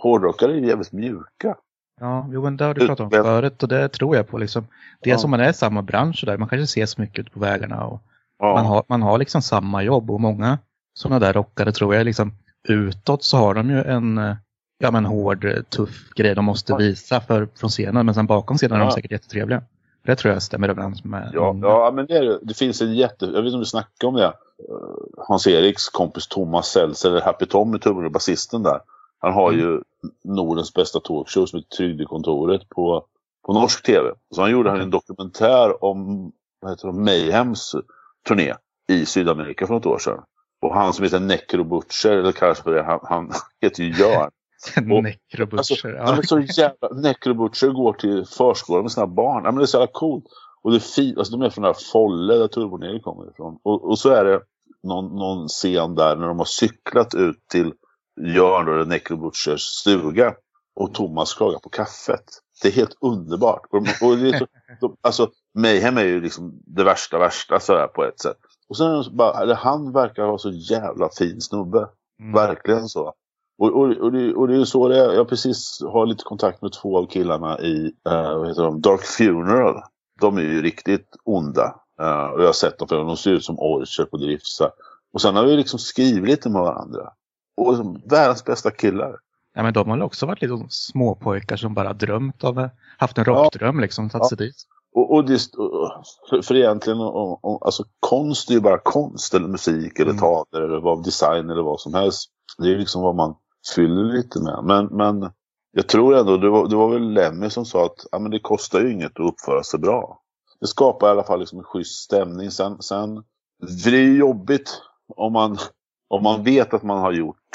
hårdrockare är jävligt mjuka. Ja, jo, men det har du pratat om förut och det tror jag på. Liksom. Dels ja. som man är i samma bransch där, man kanske ses mycket ute på vägarna och ja. man, har, man har liksom samma jobb och många sådana där rockare tror jag liksom utåt så har de ju en eh, ja, men hård, tuff grej de måste visa för, från scenen. Men sen bakom scenen ja. är de säkert jättetrevliga. Det tror jag stämmer överens med Ja, ja men det, är, det finns en jätte... Jag vet inte om du snackade om det. Eh, Hans-Eriks kompis Thomas Seltz, eller Happy Tom i trummor basisten där. Han har mm. ju Nordens bästa talkshow som heter Trygdekontoret på, på norsk tv. Så han gjorde mm. en dokumentär om vad heter det, Mayhems turné i Sydamerika för något år sedan. Och han som heter Necro Butcher, eller kallas för det, han, han heter ju Jörn. Necro alltså, ja. så jävla, Necro Butcher går till förskolan med sina barn. Ja, men det är så jävla coolt. Och det är fint, alltså de är från den där Folle där Turbonegro kommer ifrån. Och, och, så är det någon, någon scen där när de har cyklat ut till Jörn, eller Necro Butchers stuga. och Thomas klagar på kaffet. Det är helt underbart. Och, och det är så, de, alltså, Mayhem är ju liksom det värsta, värsta sådär på ett sätt. Och sen bara, eller han verkar vara så jävla fin snubbe. Mm. Verkligen så. Och, och, och, det, och det är ju så det är. Jag precis har lite kontakt med två av killarna i uh, vad heter de? Dark Funeral. De är ju riktigt onda. Uh, och jag har sett dem för de ser ut som orcher på Drifsa. Och sen har vi liksom skrivit lite med varandra. Och världens bästa killar. Ja, men de har också varit lite småpojkar som bara drömt av, haft en rockdröm liksom, tagit sig dit. Och, och det, för, för egentligen, och, och, alltså konst är ju bara konst eller musik eller Mm. teater eller vad, design eller vad som helst. Det är liksom vad man fyller lite med. Men, men jag tror ändå, det var, det var väl Lemmy som sa att ja, men det kostar ju inget att uppföra sig bra. Det skapar i alla fall liksom en schysst stämning. Sen, sen för det är ju jobbigt om man, om man vet att man har gjort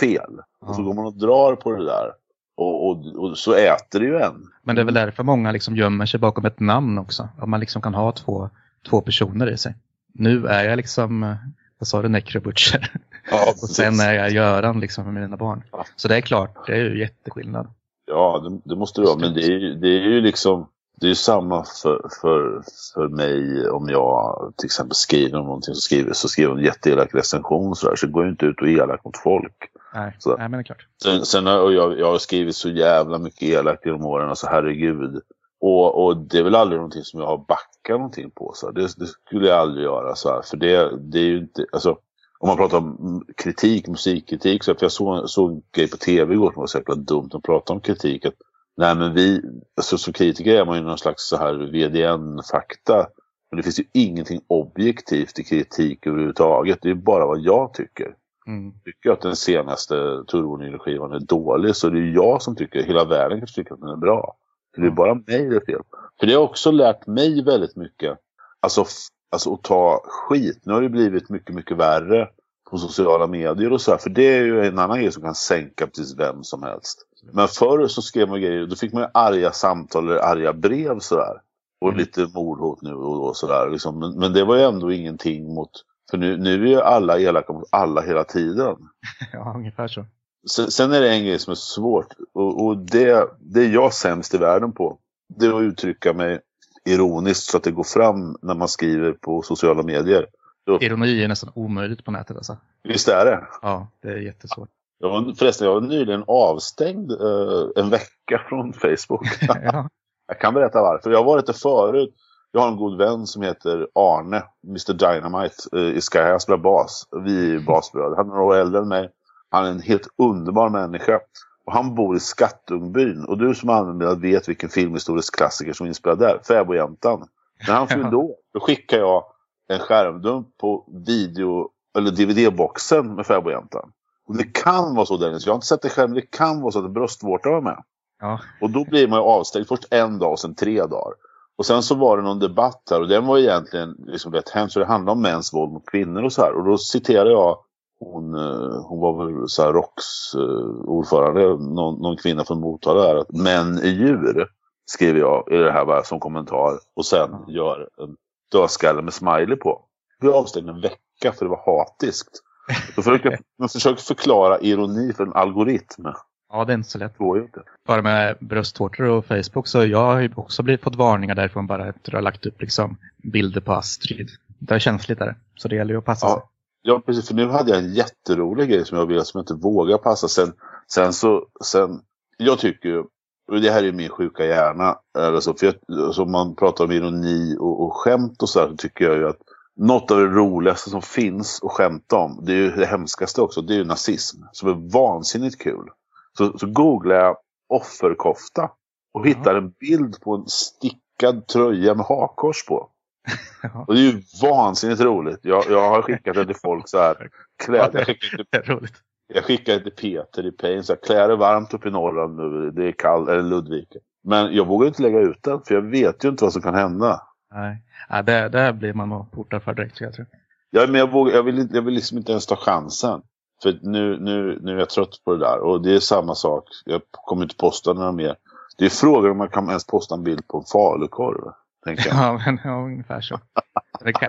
fel. Och så går man och drar på det där. Och, och, och så äter det ju en. Men det är väl därför många liksom gömmer sig bakom ett namn också. Att man liksom kan ha två, två personer i sig. Nu är jag liksom, eh, vad sa du, Necrobutcher. Ja, Och sen är jag Göran liksom för mina barn. Ja. Så det är klart, det är ju jätteskillnad. Ja, det, det måste det vara. Men det är, ju- det är ju liksom det är ju samma för, för, för mig om jag till exempel skriver om någonting så skriver, så skriver en jätteelak recension så, där, så går jag inte ut och är elak mot folk. Nej, Så. Nej men det är klart. Sen, sen har jag, jag har skrivit så jävla mycket elakt genom åren, alltså herregud. Och, och det är väl aldrig någonting som jag har backat någonting på. Så. Det, det skulle jag aldrig göra. Så här. För det, det är ju inte, alltså, om man pratar om kritik, musikkritik. Så för jag såg, såg en grej på tv igår som var så jäkla dumt att prata om kritik. Att, nej men vi, alltså, som kritiker är man ju någon slags så här VDN-fakta. Men det finns ju ingenting objektivt i kritik överhuvudtaget. Det är bara vad jag tycker Mm. tycker att den senaste Turbonylskivan är dålig så det är jag som tycker, hela världen kanske tycker att den är bra. För det är Mm. bara mig det är fel. För det har också lärt mig väldigt mycket. Alltså, alltså att ta skit. Nu har det blivit mycket, mycket värre på sociala medier och så här. För det är ju en annan grej som kan sänka precis vem som helst. Men förr så skrev man grejer, då fick man ju arga samtal eller arga brev sådär. Och Mm. lite mordhot nu och då sådär. Liksom. Men, men det var ju ändå ingenting mot för nu, nu är ju alla elaka mot alla hela tiden. Ja, ungefär så. Sen, sen är det en grej som är svårt. Och, och det, det är jag sämst i världen på. Det är att uttrycka mig ironiskt så att det går fram när man skriver på sociala medier. Ironi är nästan omöjligt på nätet alltså. Visst är det? Ja, det är jättesvårt. Jag var, förresten, jag var nyligen avstängd eh, en vecka från Facebook. ja. Jag kan berätta varför. Jag har varit där förut. Jag har en god vän som heter Arne, Mr Dynamite eh, i Sky. Han spelar bas. Vi är basbröder. Han är några år äldre än mig. Han är en helt underbar människa. Och han bor i Skattungbyn. Och du som använder vet vilken filmhistorisk klassiker som är inspelad där. Fäbodjäntan. När han fyllde år, då skickade jag en skärmdump på video eller DVD-boxen med Fäbodjäntan. Och det kan vara så Dennis, jag har inte sett det själv, men det kan vara så att bröstvårta var med. ja. Och då blir man ju avstängd först en dag och sen tre dagar. Och sen så var det någon debatt här och den var egentligen liksom rätt hemskt. Så det handlade om mäns våld mot kvinnor och så här. Och då citerade jag hon, eh, hon var väl så här ROKS eh, ordförande, någon, någon kvinna från Motala där. Att män är djur, skrev jag i det här bara som kommentar. Och sen gör en dödskalle med smiley på. Blev avstängd en vecka för det var hatiskt. Då försöker man försöker förklara ironi för en algoritm. Ja, det är inte så lätt. Det går ju inte. Bara med bröstvårtor och Facebook så jag har ju också blivit fått varningar därifrån bara efter att har lagt upp liksom bilder på Astrid. Det är känsligt där. Så det gäller ju att passa sig. Ja, ja, precis. För nu hade jag en jätterolig grej som jag ville som jag inte vågar passa. Sen, sen så, sen, jag tycker ju, och det här är min sjuka hjärna, eller så, för jag, alltså, om man pratar om ironi och, och skämt och så här, så tycker jag ju att något av det roligaste som finns att skämta om, det är ju det hemskaste också, det är ju nazism. Som är vansinnigt kul. Så, så googlar jag offerkofta och hittar en bild på en stickad tröja med hakkors på. Ja. Och det är ju vansinnigt roligt. Jag, jag har skickat det till folk så här. Klä, det jag, Det roligt. jag skickar det till Peter i Pain. Så här, klä dig varmt upp i Norrland nu. Det är kallt. Eller Ludvika. Men jag vågar inte lägga ut den. För jag vet ju inte vad som kan hända. Nej, ja, det, där blir man nog portad för direkt jag tror. Ja, men jag, vågar, jag, vill, inte- jag vill liksom inte ens ta chansen. För nu, nu, nu är jag trött på det där. Och det är samma sak. Jag kommer inte posta några mer. Det är frågan om man kan ens posta en bild på en falukorv. Ja, men ja, ungefär så.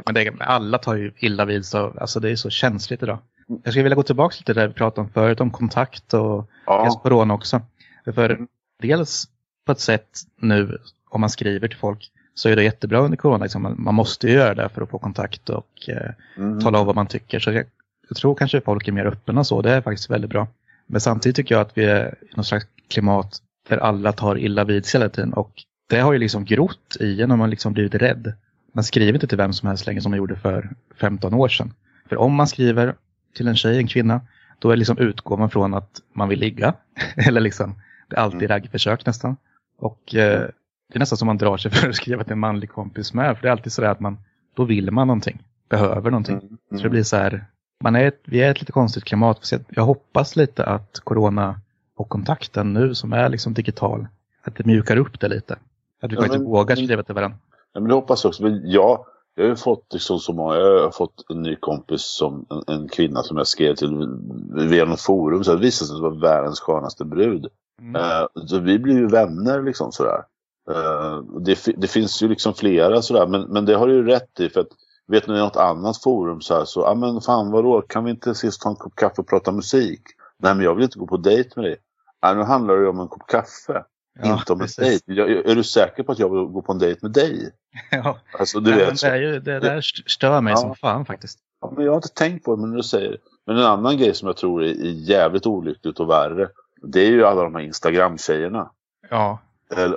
Men det, alla tar ju illa vid så alltså det är så känsligt idag. Jag skulle vilja gå tillbaka lite där vi pratade om förut, om kontakt och Ja, corona också. För mm. dels på ett sätt nu, om man skriver till folk, så är det jättebra under corona. Liksom. Man, man, måste ju göra det för att få kontakt och eh, mm. tala om vad man tycker. Så jag, tror kanske folk är mer öppna så. Det är faktiskt väldigt bra. Men samtidigt tycker jag att vi är i något slags klimat där alla tar illa vid sig hela tiden. Och det har ju liksom grott i en och man liksom blivit rädd. Man skriver inte till vem som helst längre som man gjorde för 15 år sedan. För om man skriver till en tjej, en kvinna, då är liksom utgår man från att man vill ligga. Eller liksom, det är alltid mm. raggförsök nästan. Och eh, det är nästan som man drar sig för att skriva till en manlig kompis med. För det är alltid så att man, då vill man någonting, behöver någonting. Mm. Så det blir så här, man är vi är ett lite konstigt klimat. Jag hoppas lite att corona och kontakten nu som är liksom digital, att det mjukar upp det lite. Att vi ja, faktiskt men, vågar skriva till varandra. Ja, men det hoppas jag också. Men jag, jag har ju fått liksom så många, jag har fått en ny kompis som en, en kvinna som jag skrev till via något forum. Så det visade sig vara världens skönaste brud. Mm. Uh, så vi blir ju vänner liksom sådär. Uh, det, det, finns ju liksom flera sådär, men, men det har du ju rätt i för att vet ni något annat forum så här så, ja ah, men fan vadå, kan vi inte ses ta en kopp kaffe och prata musik? Nej men jag vill inte gå på dejt med dig. Nej nu handlar det om en kopp kaffe. Ja, inte om en dejt. Jag, är du säker på att jag vill gå på en dejt med dig? Ja, alltså, du ja, vet, det, ju, det där stör mig ja. som fan faktiskt. Ja, men jag har inte tänkt på det, men du säger Men en annan grej som jag tror är, jävligt olyckligt och värre. Det är ju alla de här Instagram-tjejerna. Ja.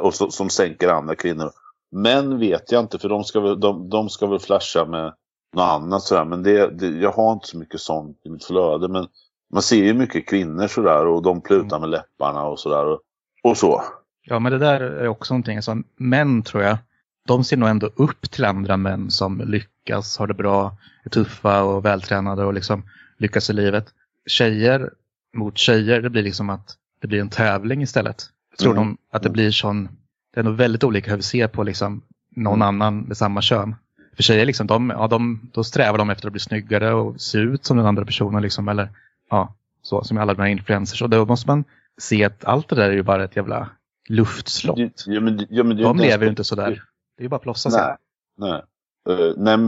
Och så, som sänker andra kvinnor. Män vet jag inte, för de ska väl, de, de ska väl flasha med något annat sådär. Men det, det, jag har inte så mycket sånt i mitt flöde. Men man ser ju mycket kvinnor sådär och de plutar med läpparna och sådär. Och, och så. Ja, men det där är också någonting. Alltså, män tror jag, de ser nog ändå upp till andra män som lyckas, har det bra, är tuffa och vältränade och liksom lyckas i livet. Tjejer mot tjejer, det blir liksom att det blir en tävling istället. Jag tror mm. de att det blir sån, det är nog väldigt olika hur vi ser på liksom någon mm. annan med samma kön. För tjejer liksom, de, ja, de, då strävar de efter att bli snyggare och se ut som den andra personen liksom, eller ja, så som alla de här influencers. Och då måste man se att allt det där är ju bara ett jävla luftslott. Ja, men, ja, men de lever ju inte sådär. Det är ju bara att plåtsas. Nej, nej. Uh, nej,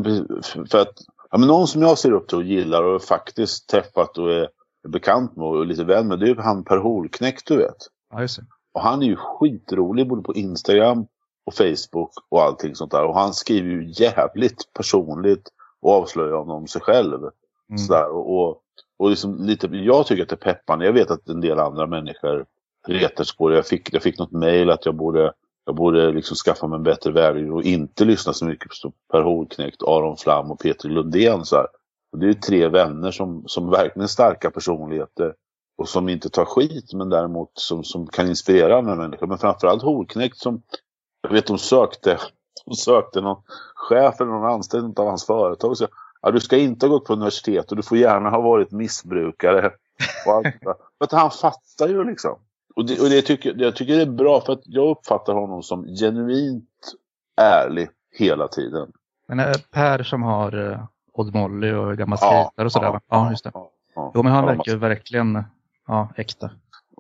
för att ja, men någon som jag ser upp till och gillar och faktiskt träffat och är bekant med och lite vän med, det är ju han Per Holknekt du vet. Ja, just det. Och han är ju skitrolig både på Instagram och Facebook och allting sånt där. Och han skriver ju jävligt personligt och avslöjar om sig själv. Mm. Sådär. Och, och, och liksom lite, jag tycker att det är peppande. Jag vet att en del andra människor retar på det. Jag fick, jag fick något mejl att jag borde, jag borde liksom skaffa mig en bättre värld och inte lyssna så mycket på Per Holknekt, Aron Flam och Peter Lundén. Så här. Och det är tre vänner som, som verkligen är starka personligheter och som inte tar skit men däremot som, som kan inspirera andra människor. Men framförallt Holknekt som, jag vet de sökte, de sökte någon chef eller någon anställd av hans företag och sa ja, du ska inte ha gått på universitet och du får gärna ha varit missbrukare. för att han fattar ju liksom. Och, det, och det tycker, jag tycker det är bra för att jag uppfattar honom som genuint ärlig hela tiden. Men är det Per som har uh, Odd Molly och gammal ja, och sådär? Ja, ja, just det. Ja, ja. Jo, men han verkar ju verkligen ja, äkta.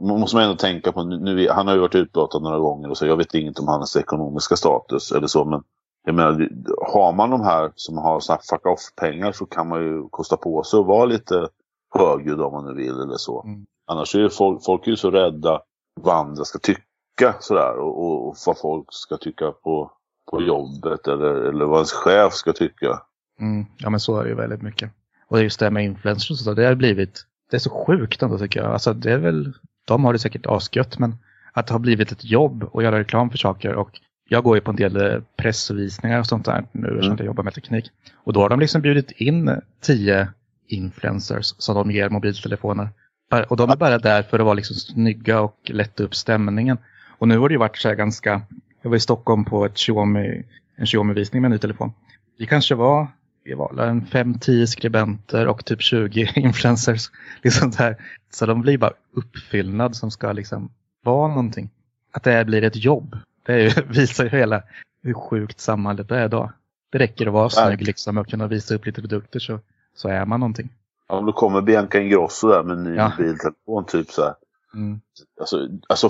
Man måste man ändå tänka på, nu, han har ju varit utblottad några gånger och så jag vet inget om hans ekonomiska status eller så men jag menar, har man de här som har såna fuck off-pengar så kan man ju kosta på sig att vara lite högljudd om man nu vill eller så. Mm. Annars är ju folk, folk är ju så rädda vad andra ska tycka sådär och, och, och vad folk ska tycka på, på jobbet eller, eller vad ens chef ska tycka. Mm. Ja men så är det ju väldigt mycket. Och just det här med influencers så, det har blivit, det är så sjukt ändå tycker jag. Alltså det är väl, de har det säkert asgött men att det har blivit ett jobb att göra reklam för saker och jag går ju på en del eh, pressvisningar och sånt där nu eftersom mm. jag jobbar med teknik. Och då har de liksom bjudit in tio influencers som de ger mobiltelefoner. Och de är bara där för att vara liksom snygga och lätta upp stämningen. Och nu har det ju varit så här ganska, jag var i Stockholm på ett Xiaomi, en Xiaomi-visning med en ny telefon. Vi kanske var, vi var en 5-10 skribenter och typ 20 influencers. Liksom där. Så de blir bara uppfyllnad som ska liksom vara någonting. Att det blir ett jobb. Det ju, visar ju hela hur sjukt samhället är idag. Det räcker att vara snygg liksom och kunna visa upp lite produkter så, så är man någonting. Ja, om då kommer Bianca Ingrosso där med en ny ja. mobiltelefon typ så här. Mm. Alltså, alltså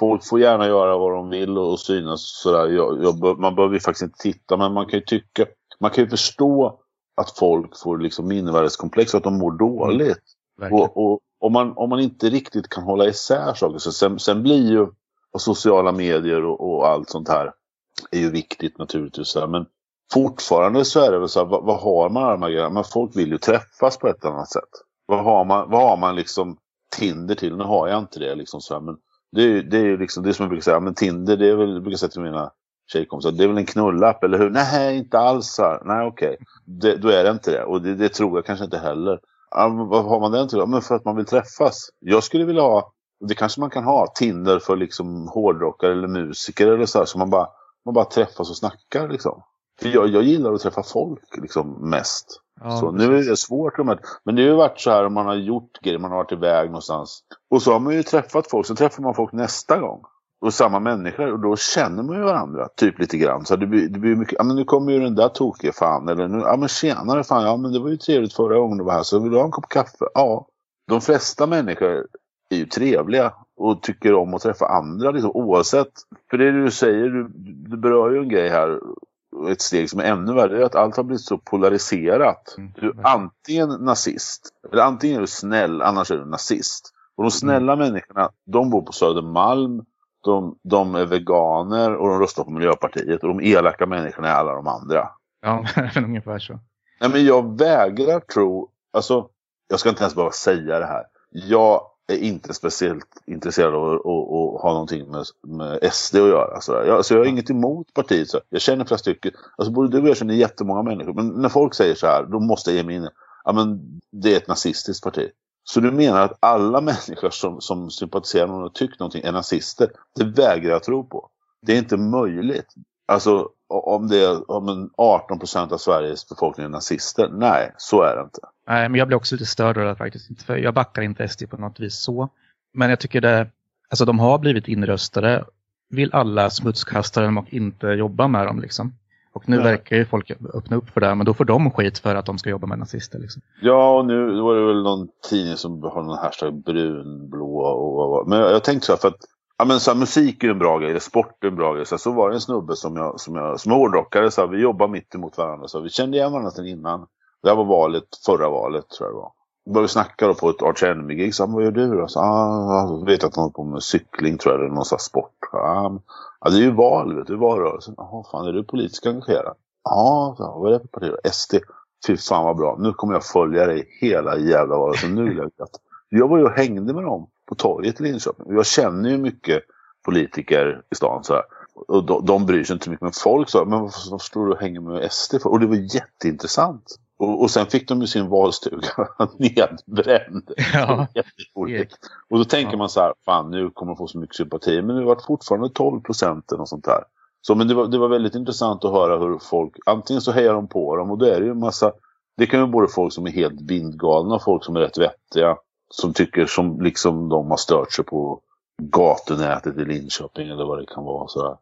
folk får gärna göra vad de vill och synas sådär. Jag, jag, man behöver ju faktiskt inte titta men man kan ju tycka, man kan ju förstå att folk får liksom mindervärdeskomplex och att de mår dåligt. Och, och om, man, om man inte riktigt kan hålla isär saker så sen, sen blir ju och sociala medier och, och, allt sånt här är ju viktigt naturligtvis. Men fortfarande så är det väl så här, vad, vad har man grejerna? Men folk vill ju träffas på ett annat sätt. Vad har man, vad har man liksom Tinder till? Nu har jag inte det liksom så här, men det är, det är liksom det som jag brukar säga, men Tinder det är väl, jag brukar säga till mina tjejkompisar, det är väl en knullapp eller hur? Nej, inte alls här. Nej, okej. Okay. Då är det inte det. Och det, det, tror jag kanske inte heller. vad har man den till? Men för att man vill träffas. Jag skulle vilja ha, det kanske man kan ha, Tinder för liksom hårdrockare eller musiker eller så här. Så man bara, man bara träffas och snackar liksom. För jag, jag gillar att träffa folk liksom mest. Ja, så, nu är det svårt. Men det har ju varit så här om man har gjort grejer, man har varit iväg någonstans. Och så har man ju träffat folk, så träffar man folk nästa gång. Och samma människor, och då känner man ju varandra, typ lite grann. Så det blir, det blir mycket, ja men nu kommer ju den där tokiga fan, eller nu, ja men tjenare fan, ja men det var ju trevligt förra gången du var här, så vill du ha en kopp kaffe? Ja. De flesta människor är ju trevliga och tycker om att träffa andra, liksom, oavsett. För det du säger, du, du berör ju en grej här, ett steg som är ännu värre är att allt har blivit så polariserat. Mm. Du är antingen nazist, eller antingen är du snäll, annars är du nazist. Och de snälla mm. människorna, de bor på Södermalm, de, de är veganer och de röstar på Miljöpartiet. Och de elaka människorna är alla de andra. Ja, ungefär så. Nej, men jag vägrar tro, alltså, jag ska inte ens bara säga det här. Jag är inte speciellt intresserad av att, att, att ha någonting med, med SD att göra. Alltså, jag, alltså, jag har inget emot partiet. Så jag känner flera stycken. Alltså, både du och jag känner jättemånga människor. Men när folk säger så här, då måste jag ge mig in. Ja, men det är ett nazistiskt parti. Så du menar att alla människor som, som sympatiserar med och tycker någonting är nazister? Det vägrar jag tro på. Det är inte möjligt. Alltså om det är om 18 procent av Sveriges befolkning är nazister. Nej, så är det inte. Nej, men jag blir också lite störd av det faktiskt. För jag backar inte SD på något vis så. Men jag tycker det, alltså de har blivit inröstade. Vill alla smutskasta dem och inte jobba med dem liksom. Och nu ja. verkar ju folk öppna upp för det, men då får de skit för att de ska jobba med nazister. Liksom. Ja, och nu var det väl någon tidning som har någon hashtag brunblå. Och, och, men jag, jag tänkte så här, för att ja, men så här, musik är en bra grej, sport är en bra grej. Så, här, så var det en snubbe som jag, som jag som hårdrockare, så här, vi jobbar mitt emot varandra. Så vi kände igen varandra sedan innan. Det här var valet, förra valet tror jag det var. Vi började snacka då på ett Arch Enemy-gig. Vad gör du då? Så, ah, vet att han håller på med cykling tror jag, eller någon sån sport. Ah, Ja, det är ju val, vet du, valrörelsen. Jaha, fan, är du politiskt engagerad? Ja, vad är det för parti? då? SD. Fy fan vad bra. Nu kommer jag följa dig hela jävla valrörelsen. Nu vill jag Jag var ju och hängde med dem på torget i Linköping. Jag känner ju mycket politiker i stan så här. Och de, de bryr sig inte mycket. Men folk sa, men varför står du och hänger med SD för? Och det var jätteintressant. Och, och sen fick de ju sin valstuga nedbränd. Ja. Och då tänker ja. man så här, fan nu kommer de få så mycket sympati. Men det var fortfarande 12 procent och sånt där. Så men det var, det var väldigt intressant att höra hur folk, antingen så hejar de på dem och då är det ju en massa, det kan ju både folk som är helt bindgalna och folk som är rätt vettiga. Som tycker som liksom de har stört sig på gatunätet i Linköping eller vad det kan vara. Så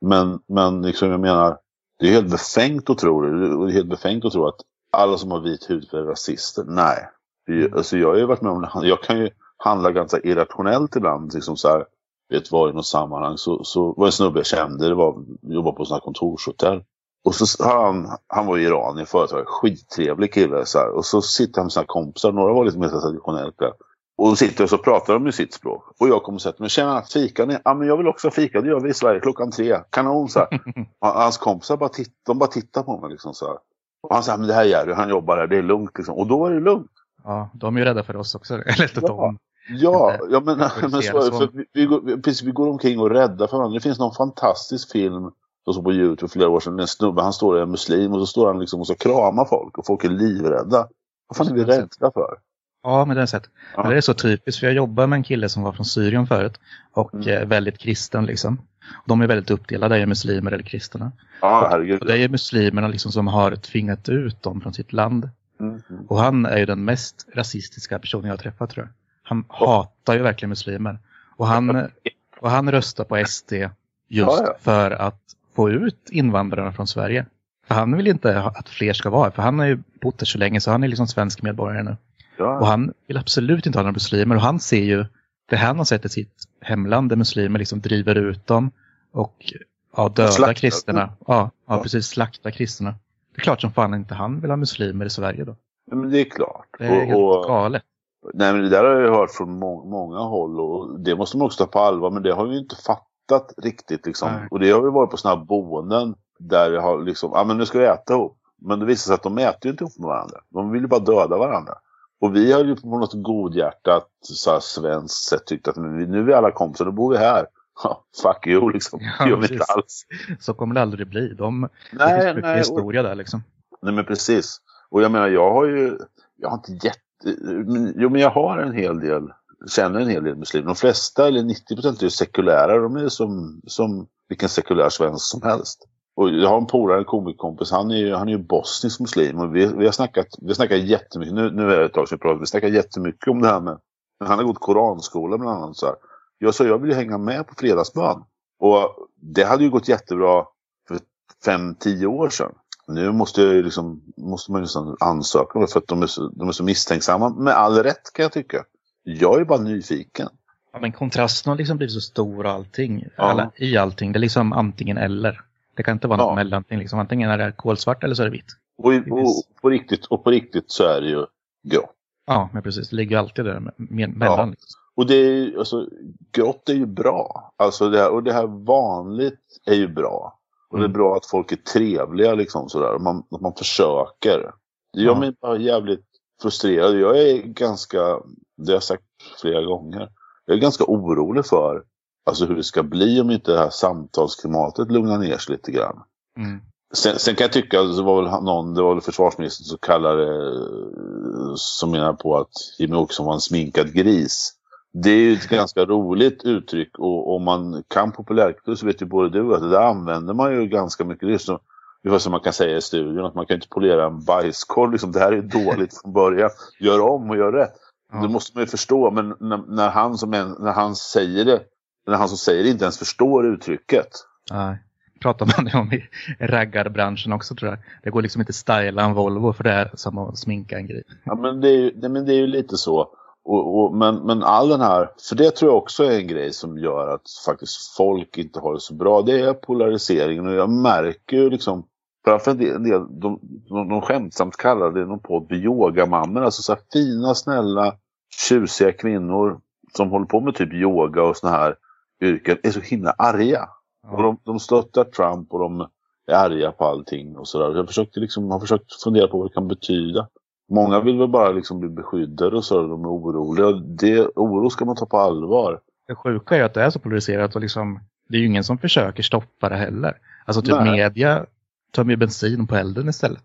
Men, men liksom jag menar, det är helt befängt att tro det. Det är helt befängt att tro att alla som har vit hudfärg är rasister. Nej. Mm. Alltså jag har ju varit med om. Jag kan ju handla ganska irrationellt ibland. Liksom så här, vet vad, i något sammanhang så, så var en snubbe jag kände, det var, jobbade på sådana kontorshotell. Och så han, han var iranier företagare, skittrevlig kille. Så här. Och så sitter han med sina kompisar, några var lite mer traditionellt där. Och då sitter och så pratar de med sitt språk. Och jag kommer och sätter mig, tjena, fika ni? Ja men jag vill också fika, det gör vi i Sverige klockan tre. Kanon så här. Hans kompisar bara, titt, de bara tittar på mig liksom så här. Och han sa, men det här är Jerry, han jobbar här, det är lugnt liksom. Och då var det lugnt. Ja, de är ju rädda för oss också. Eller ja. de, ja, ja, men, men så, för vi, vi, går, precis, vi går omkring och räddar för varandra. Det finns någon fantastisk film som såg på Youtube för flera år sedan. En snubbe, han står där, en muslim, och så står han liksom och så kramar folk. Och folk är livrädda. Vad fan är vi rädda för? Ja, men det har jag sett. Ja. Men det är så typiskt, för jag jobbar med en kille som var från Syrien förut. Och mm. Eh, väldigt kristen liksom. De är väldigt uppdelade, är muslimer eller kristna. Herregud. Och det är muslimerna liksom som har tvingat ut dem från sitt land. Mm. Och han är ju den mest rasistiska personen jag har träffat tror jag. Han oh. hatar ju verkligen muslimer. Och han, och han röstar på SD just ja, ja. för att få ut invandrarna från Sverige. För han vill inte att fler ska vara för han har ju bott här så länge så han är liksom svensk medborgare nu. Ja. Och han vill absolut inte ha några muslimer och han ser ju det han har sett i sitt hemland där muslimer liksom driver ut dem och ja, döda slakta. kristna. Ja, ja, precis. Slakta kristna. Det är klart som fan inte han vill ha muslimer i Sverige då. Men det är klart. Det är helt och, galet. Nej men det där har jag hört från må många håll och det måste man också ta på allvar men det har vi inte fattat riktigt liksom. Nej. Och det har vi varit på sådana här boenden där det har liksom, ja ah, men nu ska vi äta ihop. Men det visar sig att de äter ju inte ihop med varandra. De vill ju bara döda varandra. Och vi har ju på något godhjärtat så här, svenskt sätt tyckt att nu är vi alla kompisar, då bor vi här. fuck you liksom. Ja, gör vi inte alls. Så kommer det aldrig bli. De, nej, det finns nej, historia och, där liksom. Nej men precis. Och jag menar jag har ju, jag har inte jätte, jo men jag har en hel del, känner en hel del muslimer. De flesta, eller 90% är ju sekulära. De är som, som vilken sekulär svensk som helst. Och jag har en polare, en komikkompis, han är ju, han är ju bosnisk muslim. Och vi, vi har snackat, vi har snackat jättemycket, nu, nu är det ett tag sedan vi pratade, vi snackar jättemycket om det här med, han har gått koranskola bland annat så här. Jag sa jag vill ju hänga med på fredagsbön. Och det hade ju gått jättebra för fem tio år sedan. Nu måste, jag liksom, måste man ju nästan ansöka för att de är, så, de är så misstänksamma. Med all rätt kan jag tycka. Jag är bara nyfiken. Ja, men kontrasten har liksom blivit så stor och allting. Ja. Alla, I allting. Det är liksom antingen eller. Det kan inte vara något ja. mellanting. Liksom. Antingen är det kolsvart eller så är det vitt. Och, och, på riktigt, och på riktigt så är det ju grått. Ja, men precis. Det ligger alltid där mellan. Ja. Liksom. Och det är alltså, grått är ju bra. Alltså det här, och det här vanligt är ju bra. Och mm. det är mm. bra att folk är trevliga liksom sådär. Man, att man försöker. Det gör ja. mig bara jävligt frustrerad. Jag är ganska, det har jag sagt flera gånger. Jag är ganska orolig för alltså hur det ska bli om inte det här samtalsklimatet lugnar ner sig lite grann. Mm. Sen, sen, kan jag tycka att det var väl någon, det var väl försvarsministern som kallade som menar på att Jimmie Åkesson var en sminkad gris. Det är ju ett ganska roligt uttryck och om man kan populärkultur så vet ju både du och att det där använder man ju ganska mycket. Det är som, ungefär som man kan säga i studion att man kan inte polera en bajskorv. Liksom, det här är dåligt från början. Gör om och gör rätt. Ja. Det måste man ju förstå men när, när, han som en, när han säger det när han som säger det inte ens förstår uttrycket. Nej. Pratar man det om i raggarbranschen också tror jag. Det går liksom inte att styla en Volvo för det är som att sminka en grej. Ja men det är ju, det, men det är ju lite så. Och, och, men, men all den här, för det tror jag också är en grej som gör att faktiskt folk inte har det så bra. Det är polariseringen och jag märker ju liksom, framför en del, de, de, de skämtsamt kallar det någon podd yogamammor. Alltså så här fina, snälla, tjusiga kvinnor som håller på med typ yoga och såna här yrken är så himla arga. Och de, de stöttar Trump och de är arga på allting och sådär. Jag försökte liksom, har försökt fundera på vad det kan betyda. Många vill väl bara liksom bli beskyddade och så, de är oroliga. Det, oro ska man ta på allvar. Det sjuka är att det är så polariserat och liksom, det är ju ingen som försöker stoppa det heller. Alltså typ Nej. media tar med bensin på elden istället.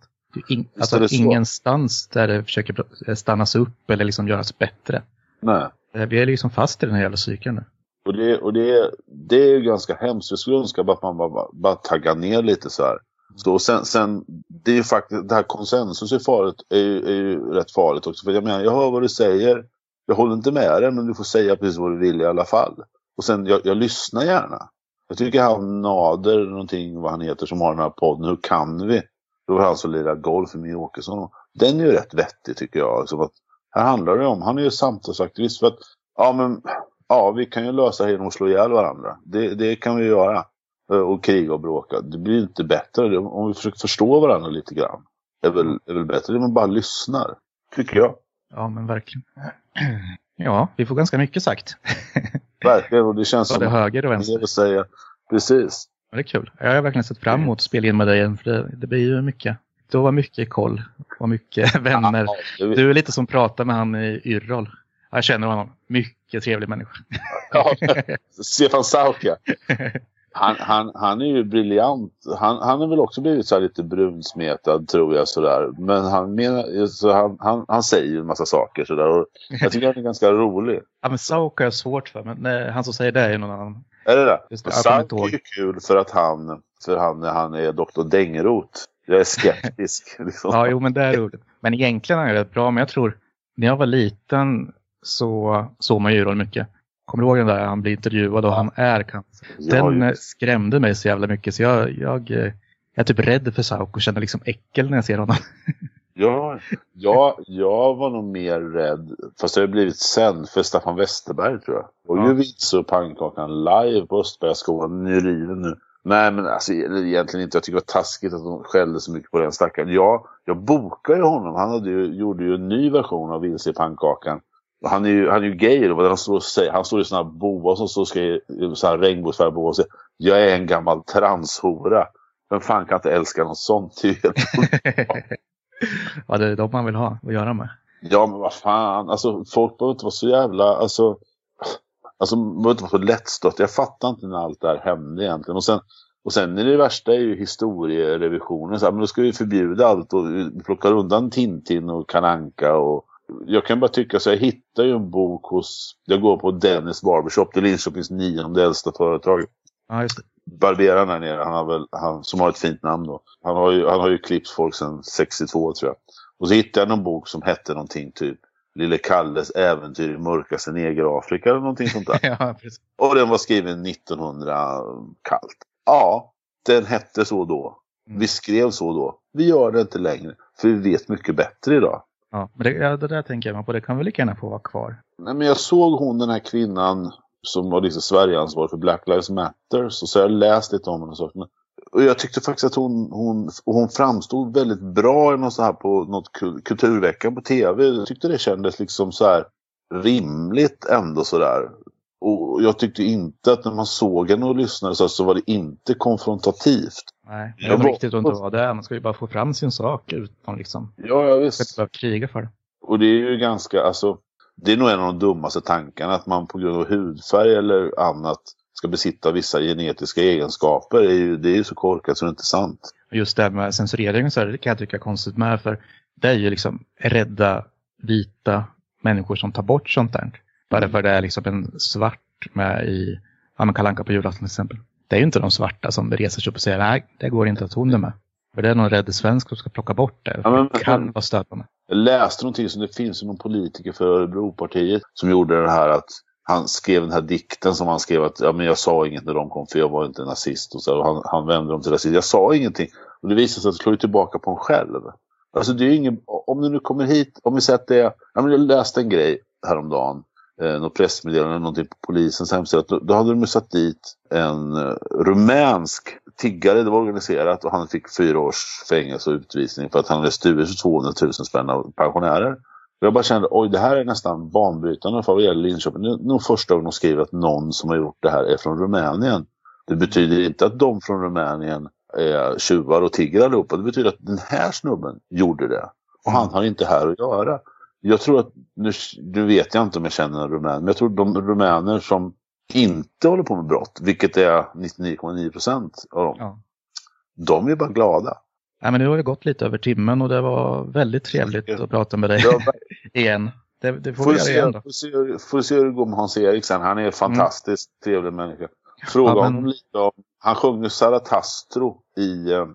In, alltså ingenstans där det försöker stannas upp eller liksom göras bättre. Nej. Vi är liksom fast i den här jävla cykeln nu. Och, det, och det, det är ju ganska hemskt. Jag skulle önska att man bara, bara taggar ner lite så här. Så, och sen, sen, det är faktiskt, det här konsensus är, farligt, är, ju, är ju rätt farligt också. För jag menar, jag hör vad du säger. Jag håller inte med dig, men du får säga precis vad du vill i alla fall. Och sen, jag, jag lyssnar gärna. Jag tycker han Nader, någonting vad han heter, som har den här podden, Hur kan vi? Det var han som lirade golf med Åkesson. Den är ju rätt vettig tycker jag. Alltså, att, här handlar det om, han är ju samtalsaktivist för att, ja men, ja vi kan ju lösa det genom att slå ihjäl varandra. Det, det kan vi göra. Eh, och kriga och bråka. Det blir inte bättre om vi försöker förstå varandra lite grann. Det är väl, är väl bättre om man bara lyssnar. Tycker jag. Ja, men verkligen. Ja, vi får ganska mycket sagt. verkligen, och det känns Både som... höger och vänster. Säga. Precis. Ja, det är kul. Jag har verkligen sett fram emot att spela in med dig igen. För det, det blir ju mycket. Du har mycket koll och mycket vänner. Du är lite som pratar med han i Yrrol. Jag känner honom. Mycket trevlig människa. Ja, Stefan Sauka. Han, han, han är ju briljant. Han, han har väl också blivit så lite brunsmetad tror jag sådär. Men han, menar, så han, han, han säger ju en massa saker sådär. Och jag tycker han är ganska rolig. Ja men Sauka är svårt för. Men nej, han som säger det är någon annan. Är det det? Just det Sauka är ju kul för att han, för han, han är doktor Dängerot. Jag är skeptisk. liksom. ja jo men det är roligt. Men egentligen är det bra. Men jag tror när jag var liten så såg man ju mycket. Kommer du ihåg den där han blir intervjuad och han är cancer? Den ja, skrämde mig så jävla mycket så jag, jag, jag är typ rädd för Sauk och känner liksom äckel när jag ser honom. Ja, ja, jag var nog mer rädd, fast det har blivit sen, för Staffan Westerberg tror jag. Och ja. ju vits och pannkakan live på Östbergaskolan, nu riven nu. Nej men alltså egentligen inte, jag tycker det var taskigt att de skällde så mycket på den stackaren. Ja, jag bokade ju honom, han hade ju, gjorde ju en ny version av Vilse i pannkakan Han är ju, han är ju gay då, han står, och säger, han står i sådana här boa som står och skriver, så här regnbågsfärgade boa och säger Jag är en gammal transhora. Vem fan kan inte älska något sånt? ja, det är de man vill ha att göra med. Ja, men vad fan. Alltså, folk behöver inte vara så jävla... Alltså, alltså behöver inte vara så lättstött. Jag fattar inte när allt det här hände egentligen. Och sen, och sen är det värsta är ju historierevisionen. Så här, men då ska vi förbjuda allt och plocka undan Tintin och Kananka och jag kan bara tycka så jag hittar ju en bok hos, jag går på Dennis Barbershop, det är Linköpings nionde äldsta företag. Ja, just det. Barberaren där nere, han har väl, han, som har ett fint namn då. Han har ju, han har ju klippt folk sedan 62 tror jag. Och så hittade jag någon bok som hette någonting typ Lille Kalles äventyr i mörkaste Negerafrika eller någonting sånt där. ja, precis. Och den var skriven 1900 kallt. Ja, den hette så då. Mm. Vi skrev så då. Vi gör det inte längre. För vi vet mycket bättre idag. Ja, men det, ja, det där tänker jag på. Det kan väl lika gärna få vara kvar. Nej, men jag såg hon den här kvinnan som var liksom Sverigeansvarig för Black Lives Matter. Så, så jag läst lite om henne. och så. Men- Och jag tyckte faktiskt att hon, hon, hon framstod väldigt bra i något så här på något kulturveckan på tv. Jag tyckte det kändes liksom så här rimligt ändå sådär. Och jag tyckte inte att när man såg henne och lyssnade så, här, så var det inte konfrontativt. Nej, det är riktigt att inte vara det. Man ska ju bara få fram sin sak utan liksom. Ja, ja ska inte visst. behöva kriga för det. Och det är ju ganska, alltså, det är nog en av de dummaste tankarna att man på grund av hudfärg eller annat ska besitta vissa genetiska egenskaper. Det är ju, det är ju så korkat så det är inte sant. Just det här med censurering och så här, det kan jag tycka är konstigt med. För det är ju liksom rädda vita människor som tar bort sånt där. Bara för det är liksom en svart med i ja, men Kalle Anka på julafton till exempel. Det är ju inte de svarta som reser sig upp och säger nej, det går inte att hon är med. För det är någon rädd svensk som ska plocka bort det. Ja, men- det kan vara stötande. Jag läste någonting som det finns någon politiker för Örebropartiet som gjorde det här att han skrev den här dikten som han skrev att ja, men jag sa inget när de kom för jag var inte nazist. Och så, och han, han vände dem till rasist. Jag sa ingenting. Och det visade sig att det slår tillbaka på en själv. Alltså det är ingen, om du nu kommer hit, om vi säger att det är, ja, men jag läste en grej häromdagen. Eh, något pressmeddelande, någonting på polisens hemsida. Då, då hade de ju satt dit en eh, rumänsk tiggare, det var organiserat och han fick fyra års fängelse och utvisning för att han hade stulit 200 000 spänn av pensionärer. Jag bara kände, oj det här är nästan banbrytande för vad gäller Linköping. Det är nog första gången de skriver att någon som har gjort det här är från Rumänien. Det betyder inte att de från Rumänien är tjuvar och tigger allihopa. Det betyder att den här snubben gjorde det. Och han har inte här att göra. Jag tror att, nu, nu vet jag inte om jag känner en rumän, men jag tror de rumäner som inte håller på med brott, vilket är 99,9 procent av dem, Ja. de är bara glada. Nej, men nu har det gått lite över timmen och det var väldigt trevligt att prata med dig Jag igen. Det, det får får, vi göra se, igen då. får, se, får se hur det går med Hans-Erik sen. Han är en fantastiskt trevlig människa. Fråga Ja, men- honom lite om, han sjunger Saratastro i eh,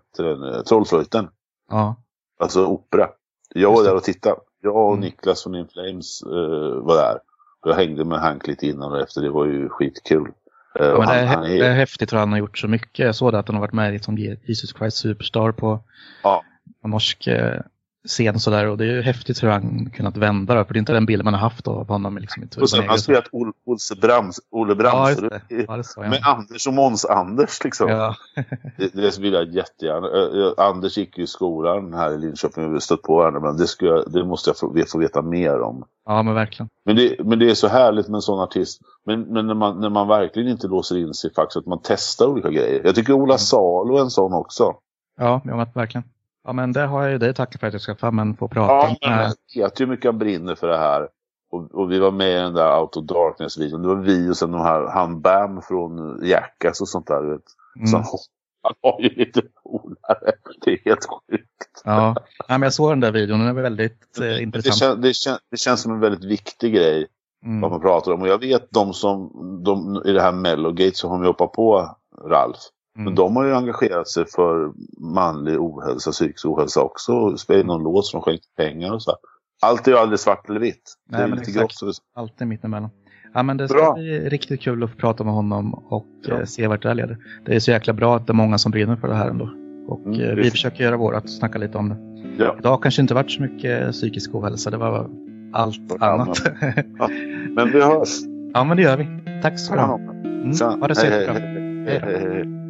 Trollflöjten, Ja, alltså opera. Jag var där och tittade. Jag och Mm. Niklas från In Flames eh, var där. Jag hängde med Hank lite innan och efter, det var ju skitkul. Eh, Ja, men det, han, är, han det är häftigt hur han har gjort så mycket. Jag såg det att han har varit med i som Jesus Christ Superstar på Ja. norsk eh, scen sådär. Och det är ju häftigt hur han kunnat vända det. För det är inte den bilden man har haft av honom. Liksom, Och sen har han spelat Ol- Olse Brams, Olle Ja, Brams. Ja, det sa jag. med Anders och Måns-Anders liksom. Ja, Det, det vill jag jättegärna. Anders gick ju i skolan här i Linköping och vi stött på varandra. Men det, jag, det måste jag få, få veta mer om. ja, men verkligen. Men det, men det är så härligt med en sån artist. Men, men när, man, när man verkligen inte låser in sig faktiskt. Att man testar olika grejer. Jag tycker Ola Salo är en sån också. Ja, ja men verkligen. Ja, men det har jag ju dig tacka för att jag ska fram få prata. Ja, men med. jag vet ju hur mycket han brinner för det här. Och, och vi var med i den där Out of Darkness-videon. Det var vi och sen de här, han Bam från Jackass och sånt där. Vet. Så Mm. han, han har ju lite polare. Det är helt sjukt. Ja. ja, men jag såg den där videon. Den är väldigt eh, Det, intressant. kän, det, kän, det känns som en väldigt viktig grej vad Mm. man pratar om. Och jag vet de som, de, i det här Mellogate så har de hoppat på Ralf. Men Mm. de har ju engagerat sig för manlig ohälsa, psykisk ohälsa också. Och spelat någon låt som skänkt pengar och så. här. Allt är ju aldrig svart eller vitt. Det Nej, är men lite exakt. grått. så det- Alltid mittemellan. Ja, men det ska Bra. bli riktigt kul att få prata med honom och Ja. eh, se vart det här leder. Det är så jäkla bra att det är många som brinner för det här ändå. Och Mm, eh, det- vi försöker göra vårt, snacka lite om det. Ja. Idag kanske inte varit så mycket psykisk ohälsa, det var allt Ja, annat. Men vi hörs. ja, men det gör vi. Tack så dig. Mm, ha det så jättebra. hej, hej, hej, hej.